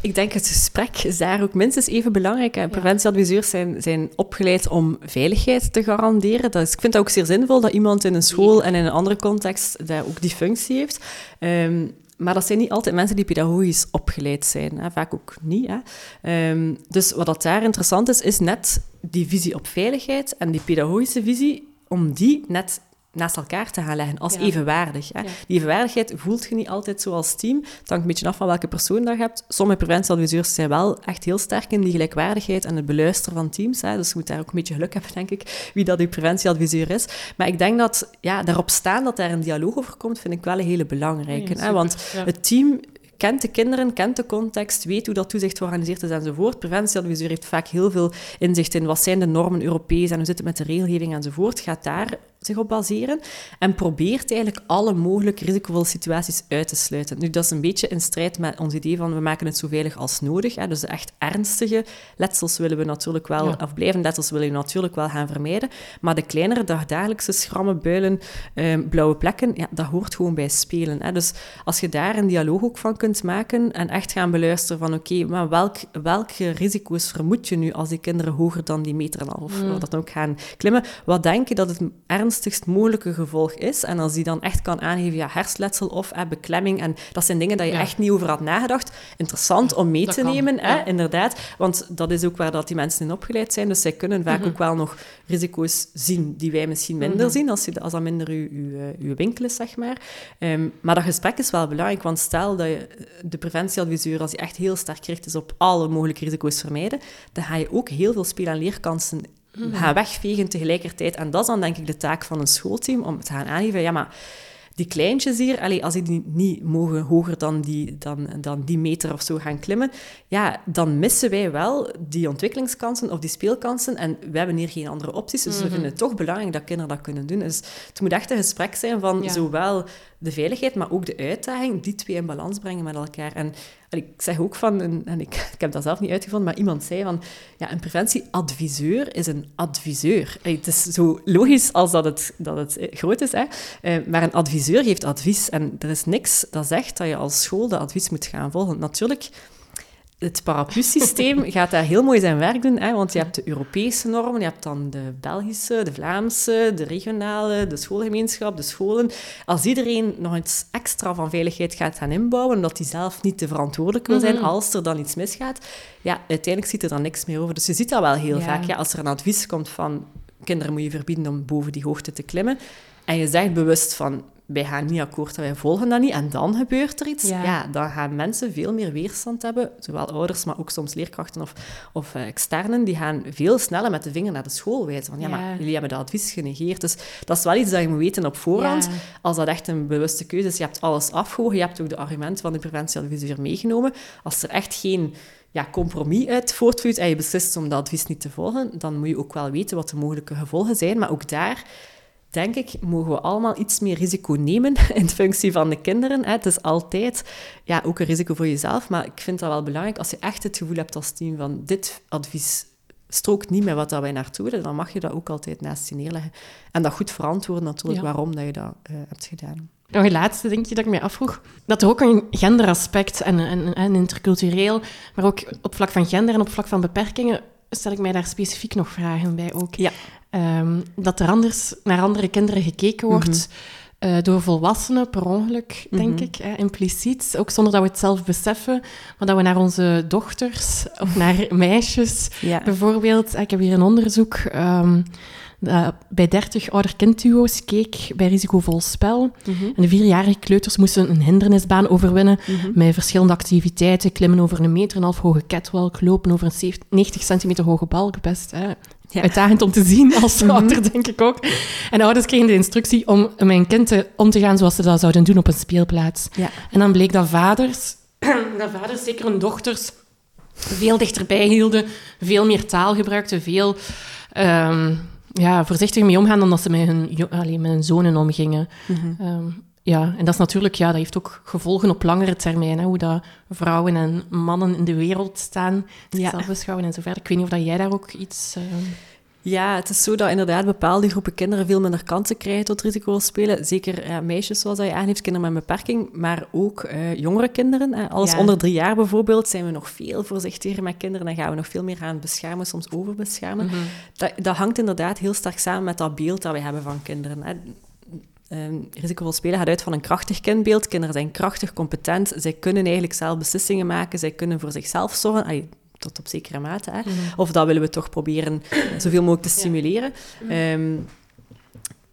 Ik denk het gesprek is daar ook minstens even belangrijk. hè. Preventieadviseurs zijn, zijn opgeleid om veiligheid te garanderen. Dat is, ik vind het ook zeer zinvol dat iemand in een school en in een andere context daar ook die functie heeft. Ehm, maar dat zijn niet altijd mensen die pedagogisch opgeleid zijn. Hè. Vaak ook niet. Hè. Ehm, dus wat dat daar interessant is, is net die visie op veiligheid en die pedagogische visie, om die net naast elkaar te gaan leggen als Ja. evenwaardig. Hè. Ja. Die evenwaardigheid voelt je niet altijd zo als team. Het hangt een beetje af van welke persoon dat je hebt. Sommige preventieadviseurs zijn wel echt heel sterk in die gelijkwaardigheid en het beluisteren van teams. Hè. Dus je moet daar ook een beetje geluk hebben, denk ik, wie dat uw preventieadviseur is. Maar ik denk dat ja, daarop staan dat daar een dialoog over komt, vind ik wel een hele belangrijke. Ja, hè. Want het team kent de kinderen, kent de context, weet hoe dat toezicht georganiseerd is enzovoort. Preventieadviseur heeft vaak heel veel inzicht in wat zijn de normen Europees en hoe zit het met de regelgeving enzovoort. Gaat daar zich op baseren en probeert eigenlijk alle mogelijke risicovolle situaties uit te sluiten. Nu, dat is een beetje in strijd met ons idee van we maken het zo veilig als nodig. Hè. Dus de echt ernstige letsels willen we natuurlijk wel, Ja. of blijvende letsels willen we natuurlijk wel gaan vermijden. Maar de kleinere, dagdagelijkse schrammen, builen, ehm, blauwe plekken, ja, dat hoort gewoon bij spelen. Hè. Dus als je daar een dialoog ook van kunt maken en echt gaan beluisteren van oké, maar welk, welke risico's vermoed je nu als die kinderen hoger dan die meter en een half, Mm. of dat ook gaan klimmen, wat denk je dat het ernstigst mogelijke gevolg is? En als die dan echt kan aangeven, ja, hersenletsel of eh, beklemming, en dat zijn dingen dat je Ja. echt niet over had nagedacht, interessant om mee te kan, nemen, hè, ja. inderdaad, want dat is ook waar dat die mensen in opgeleid zijn, dus zij kunnen vaak Mhm. ook wel nog risico's zien die wij misschien minder Mhm. zien, als, je, als dat minder uw, uw, eh, uw winkel is, zeg maar. Ehm, maar dat gesprek is wel belangrijk, want stel dat je de preventieadviseur, als hij echt heel sterk gericht is op alle mogelijke risico's vermijden, dan ga je ook heel veel speel- en leerkansen Mhm. gaan wegvegen tegelijkertijd. En dat is dan denk ik de taak van een schoolteam, om te gaan aangeven, ja, maar die kleintjes hier, als die niet mogen hoger dan die, dan, dan die meter of zo gaan klimmen, ja, dan missen wij wel die ontwikkelingskansen of die speelkansen. En we hebben hier geen andere opties. Dus we Mhm. vinden het toch belangrijk dat kinderen dat kunnen doen. Dus het moet echt een gesprek zijn van Ja. zowel de veiligheid, maar ook de uitdaging, die twee in balans brengen met elkaar. En, ik zeg ook van, en, ik, (laughs) ik heb dat zelf niet uitgevonden, maar iemand zei van, ja, een preventieadviseur is een adviseur. Het is zo logisch als dat het, dat het eh, groot is, hè. Eh, maar een adviseur geeft advies. En er is niks dat zegt dat je als school dat advies moet gaan volgen. Natuurlijk, het paraplu-systeem (laughs) gaat daar heel mooi zijn werk doen, hè, want je hebt de Europese normen, je hebt dan de Belgische, de Vlaamse, de regionale, de schoolgemeenschap, de scholen. Als iedereen nog iets extra van veiligheid gaat gaan inbouwen, omdat die zelf niet te verantwoordelijk wil zijn Mhm. als er dan iets misgaat, ja, uiteindelijk ziet er dan niks meer over. Dus je ziet dat wel heel Ja. vaak. Ja, als er een advies komt van kinderen moet je verbieden om boven die hoogte te klimmen, en je zegt bewust van wij gaan niet akkoord, wij volgen dat niet, en dan gebeurt er iets, Ja. ja. dan gaan mensen veel meer weerstand hebben, zowel ouders, maar ook soms leerkrachten of, of eh, externen, die gaan veel sneller met de vinger naar de school wijzen. Van ja, Ja. maar jullie hebben dat advies genegeerd. Dus dat is wel iets dat je moet weten op voorhand. Ja. Als dat echt een bewuste keuze is, je hebt alles afgewogen, je hebt ook de argumenten van de preventieadviseur meegenomen. Als er echt geen ja, compromis uit voortvloeit en je beslist om dat advies niet te volgen, dan moet je ook wel weten wat de mogelijke gevolgen zijn. Maar ook daar denk ik, mogen we allemaal iets meer risico nemen (laughs) in functie van de kinderen. Het is altijd ja, ook een risico voor jezelf, maar ik vind dat wel belangrijk als je echt het gevoel hebt als team van dit advies strookt niet met wat dat wij naartoe willen, dan mag je dat ook altijd naast je neerleggen. En dat goed verantwoorden natuurlijk Ja. waarom dat je dat eh, hebt gedaan. Nog een laatste dingetje dat ik mij afvroeg. Dat er ook een genderaspect en, en, en intercultureel, maar ook op vlak van gender en op vlak van beperkingen, stel ik mij daar specifiek nog vragen bij ook. Ja. Ehm, dat er anders naar andere kinderen gekeken wordt. uh, door volwassenen per ongeluk, denk ik, hè, impliciet. Ook zonder dat we het zelf beseffen, maar dat we naar onze dochters of naar meisjes ja. bijvoorbeeld. Ik heb hier een onderzoek. Um, uh, bij 30 ouder-kindduo's keek bij risicovol spel. Mhm. En de vierjarige kleuters moesten een hindernisbaan overwinnen mhm. met verschillende activiteiten. Klimmen over een meter en een half hoge catwalk, lopen over een 90 centimeter hoge balk. Best hè. uitdagend om te zien als mhm. ouder, denk ik ook. En de ouders kregen de instructie om een kind te, om te gaan zoals ze dat zouden doen op een speelplaats. Ja. En dan bleek dat vaders, (clears throat) dat vaders, zeker hun dochters, veel dichterbij hielden, veel meer taal gebruikten, veel... Um, ja, voorzichtig mee omgaan dan dat ze met hun, allee, met hun zonen omgingen. Mhm. Ehm, ja, en dat is natuurlijk, ja, dat heeft ook gevolgen op langere termijn. Hè, hoe dat vrouwen en mannen in de wereld staan, zichzelf beschouwen en zo verder. Ik weet niet of dat jij daar ook iets... Uh... Ja, het is zo dat inderdaad bepaalde groepen kinderen veel minder kansen krijgen tot risico's spelen. Zeker ja, meisjes, zoals dat je aangeeft, kinderen met een beperking, maar ook uh, jongere kinderen. Hè. Alles onder drie jaar bijvoorbeeld zijn we nog veel voorzichtiger met kinderen en gaan we nog veel meer aan beschermen, soms overbeschermen. Mm dat, dat hangt inderdaad heel sterk samen met dat beeld dat we hebben van kinderen. Hè. Um, risicovol spelen gaat uit van een krachtig kindbeeld. Kinderen zijn krachtig, competent. Zij kunnen eigenlijk zelf beslissingen maken. Zij kunnen voor zichzelf zorgen tot op zekere mate. Hè. Mhm. Of dat willen we toch proberen zoveel mogelijk te stimuleren. Ja, um,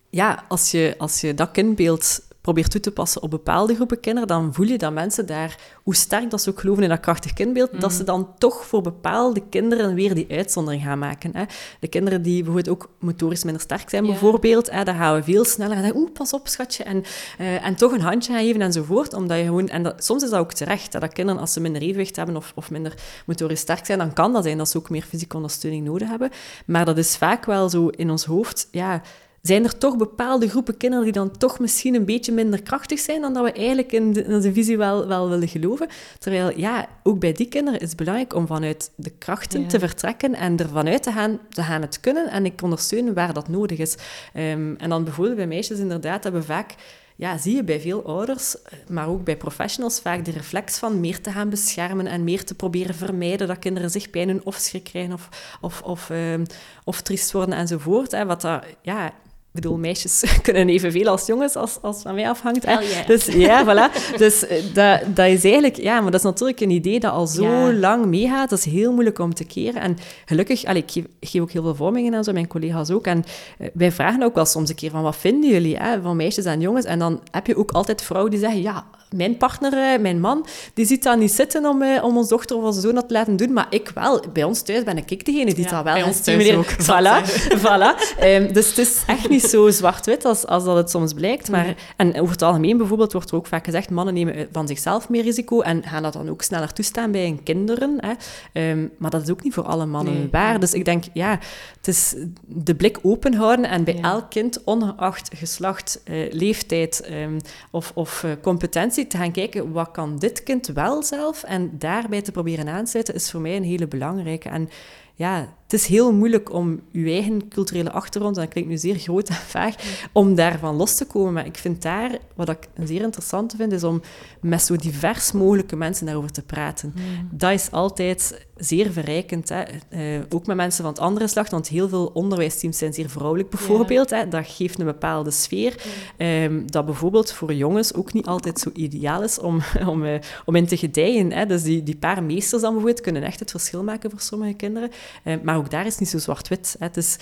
ja als, je, als je dat kindbeeld probeert toe te passen op bepaalde groepen kinderen, dan voel je dat mensen daar, hoe sterk dat ze ook geloven in dat krachtig kindbeeld, dat ze mhm. dan toch voor bepaalde kinderen weer die uitzondering gaan maken. Hè. De kinderen die bijvoorbeeld ook motorisch minder sterk zijn, bijvoorbeeld, hè, daar gaan we veel sneller en oeh, pas op, schatje, en, uh, en toch een handje gaan geven enzovoort, omdat je gewoon, en dat, soms is dat ook terecht, hè, dat kinderen, als ze minder evenwicht hebben of, of minder motorisch sterk zijn, dan kan dat zijn dat ze ook meer fysieke ondersteuning nodig hebben. Maar dat is vaak wel zo in ons hoofd, ja, zijn er toch bepaalde groepen kinderen die dan toch misschien een beetje minder krachtig zijn dan dat we eigenlijk in de, in visie wel, wel willen geloven. Terwijl, ja, ook bij die kinderen is het belangrijk om vanuit de krachten te vertrekken en ervan uit te gaan, te gaan het kunnen en ik ondersteunen waar dat nodig is. Um, en dan bijvoorbeeld bij meisjes inderdaad hebben we vaak ja, zie je bij veel ouders, maar ook bij professionals, vaak de reflex van meer te gaan beschermen en meer te proberen vermijden dat kinderen zich pijn doen of schrik krijgen of, of, of, um, of triest worden enzovoort. Hè, wat dat, ja, ik bedoel, meisjes (laughs) kunnen evenveel als jongens, als, als van mij afhangt. Dus ja, (laughs) voilà. Dus eh, dat, dat is eigenlijk... Ja, maar dat is natuurlijk een idee dat al zo lang meegaat. Dat is heel moeilijk om te keren. En gelukkig... Allee, ik, geef, ook heel veel vormingen en zo, mijn collega's ook. En uh, wij vragen ook wel soms een keer van, wat vinden jullie hè, van meisjes en jongens? En dan heb je ook altijd vrouwen die zeggen, ja, mijn partner, eh, mijn man, die ziet daar niet zitten om, om ons dochter of onze zoon dat te laten doen, maar ik wel. Bij ons thuis ben ik degene die ja, dat wel bij ons thuis ook. Voilà, (laughs) voilà. Um, dus het is echt niet zo zwart-wit als, als dat het soms blijkt. Maar, En over het algemeen bijvoorbeeld wordt er ook vaak gezegd, mannen nemen van zichzelf meer risico en gaan dat dan ook sneller toestaan bij hun kinderen. Hè. Um, maar dat is ook niet voor alle mannen nee. waar. Dus ik denk, ja, het is de blik open houden en bij elk kind, ongeacht geslacht, uh, leeftijd um, of, of uh, competentie, te gaan kijken, wat kan dit kind wel zelf? En daarbij te proberen aansluiten, is voor mij een hele belangrijke. En ja, het is heel moeilijk om je eigen culturele achtergrond, en dat klinkt nu zeer groot en vaag, om daarvan los te komen. Maar ik vind daar, wat ik zeer interessante vind, is om met zo divers mogelijke mensen daarover te praten. Mm. Dat is altijd zeer verrijkend. Hè. Uh, ook met mensen van het andere slag, want heel veel onderwijsteams zijn zeer vrouwelijk bijvoorbeeld. Hè. Dat geeft een bepaalde sfeer. Um, dat bijvoorbeeld voor jongens ook niet altijd zo ideaal is om, (laughs) om, uh, om in te gedijen. Hè. Dus die, die paar meesters dan bijvoorbeeld kunnen echt het verschil maken voor sommige kinderen. Uh, maar ook daar is niet zo zwart-wit. Het is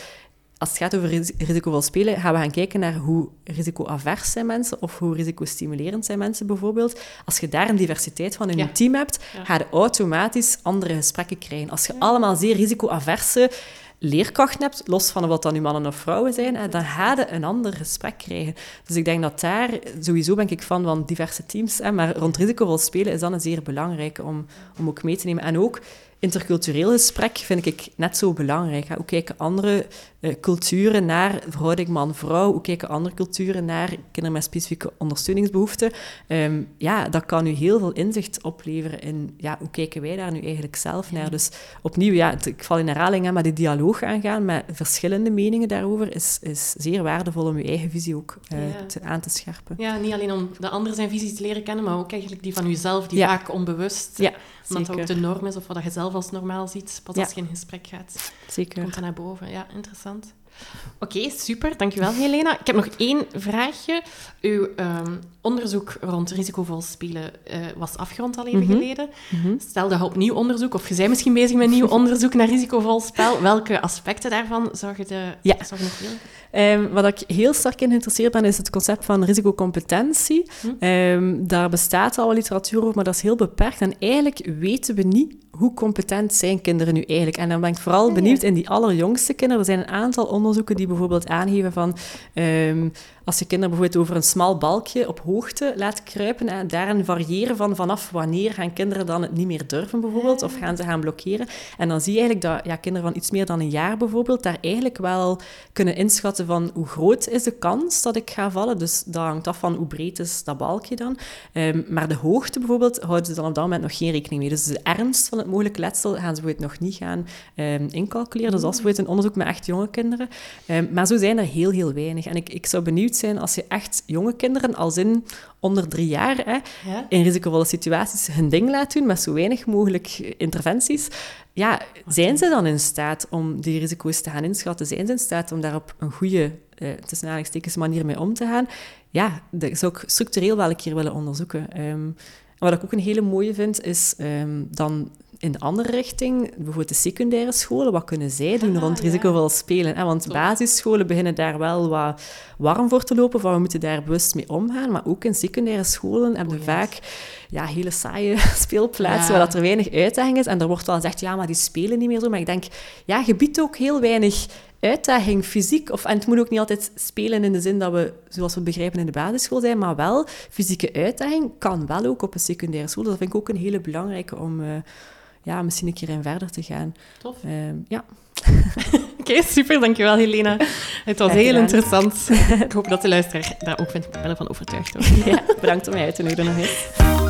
als het gaat over risicovol spelen, gaan we gaan kijken naar hoe risicoavers zijn mensen of hoe risicostimulerend zijn mensen bijvoorbeeld. Als je daar een diversiteit van in je team hebt, ga je automatisch andere gesprekken krijgen. Als je allemaal zeer risicoaverse leerkrachten hebt, los van wat dan nu mannen of vrouwen zijn, dan ga je een ander gesprek krijgen. Dus ik denk dat daar, sowieso ben ik fan van diverse teams, maar rond risicovol spelen is dan een zeer belangrijk om, om ook mee te nemen. En ook intercultureel gesprek vind ik net zo belangrijk. Hoe kijken andere uh, culturen naar verhouding man-vrouw? Hoe kijken andere culturen naar kinderen met specifieke ondersteuningsbehoeften? Um, ja, dat kan u heel veel inzicht opleveren in ja, hoe kijken wij daar nu eigenlijk zelf naar. Dus opnieuw, ja, ik val in herhaling, maar die dialoog aangaan met verschillende meningen daarover is, is zeer waardevol om uw eigen visie ook uh, te, aan te scherpen. Ja, niet alleen om de andere zijn visie te leren kennen, maar ook eigenlijk die van uzelf, die vaak onbewust, ja, omdat dat ook de norm is of wat je zelf als normaal ziet, pas als je in gesprek gaat. Zeker. Komt dat naar boven. Ja, interessant. Oké, super. Dankjewel, Helena. Ik heb nog één vraagje. Uw ehm, onderzoek rond risicovol spelen uh, was afgerond al even mhm. geleden. Mm -hmm. Stel dat je opnieuw onderzoek, of je bent misschien bezig met nieuw (laughs) onderzoek naar risicovol spel. Welke aspecten daarvan zou je, de, ja. willen? Um, wat ik heel sterk in geïnteresseerd ben, is het concept van risicocompetentie. Hm? Um, daar bestaat al literatuur over, maar dat is heel beperkt. En eigenlijk weten we niet hoe competent zijn kinderen nu eigenlijk? En dan ben ik vooral benieuwd in die allerjongste kinderen. Er zijn een aantal onderzoeken die bijvoorbeeld aangeven van... Um, als je kinderen bijvoorbeeld over een smal balkje op hoogte laat kruipen en daarin variëren van vanaf wanneer gaan kinderen dan het niet meer durven bijvoorbeeld, of gaan ze gaan blokkeren. En dan zie je eigenlijk dat ja, kinderen van iets meer dan een jaar bijvoorbeeld daar eigenlijk wel kunnen inschatten van hoe groot is de kans dat ik ga vallen. Dus dat hangt af van hoe breed is dat balkje dan. Um, maar de hoogte bijvoorbeeld houden ze dan op dat moment nog geen rekening mee. Dus de ernst van het mogelijke letsel gaan ze bijvoorbeeld nog niet gaan um, incalculeren. Dus dat is bijvoorbeeld een onderzoek met echt jonge kinderen. Um, maar zo zijn er heel, heel weinig. En ik, ik zou benieuwd zijn als je echt jonge kinderen, als in onder drie jaar, hè, in risicovolle situaties hun ding laat doen met zo weinig mogelijk interventies. Ja, zijn ze dan in staat om die risico's te gaan inschatten? Zijn ze in staat om daar op een goede, eh, tussen manier mee om te gaan? Ja, dat zou ik structureel wel een keer willen onderzoeken. Um, wat ik ook een hele mooie vind, is um, dan in de andere richting, bijvoorbeeld de secundaire scholen, wat kunnen zij doen ah, rond risicovol spelen? Want basisscholen beginnen daar wel wat warm voor te lopen, van we moeten daar bewust mee omgaan. Maar ook in secundaire scholen hebben we vaak ja, hele saaie (laughs) speelplaatsen waar dat er weinig uitdaging is. En er wordt wel gezegd, ja, maar die spelen niet meer zo. Maar ik denk, ja, je biedt ook heel weinig uitdaging fysiek. Of, en het moet ook niet altijd spelen in de zin dat we, zoals we begrijpen, in de basisschool zijn, maar wel fysieke uitdaging kan wel ook op een secundaire school. Dus dat vind ik ook een hele belangrijke om... Uh, ja, misschien een keer in verder te gaan. Tof. Uh, ja. (laughs) Oké, super. Dankjewel, Helena. Het was heel interessant. (laughs) Ik hoop dat de luisteraar daar ook van overtuigd wordt. Ja, (laughs) bedankt om mij uit te nodigen nog eens.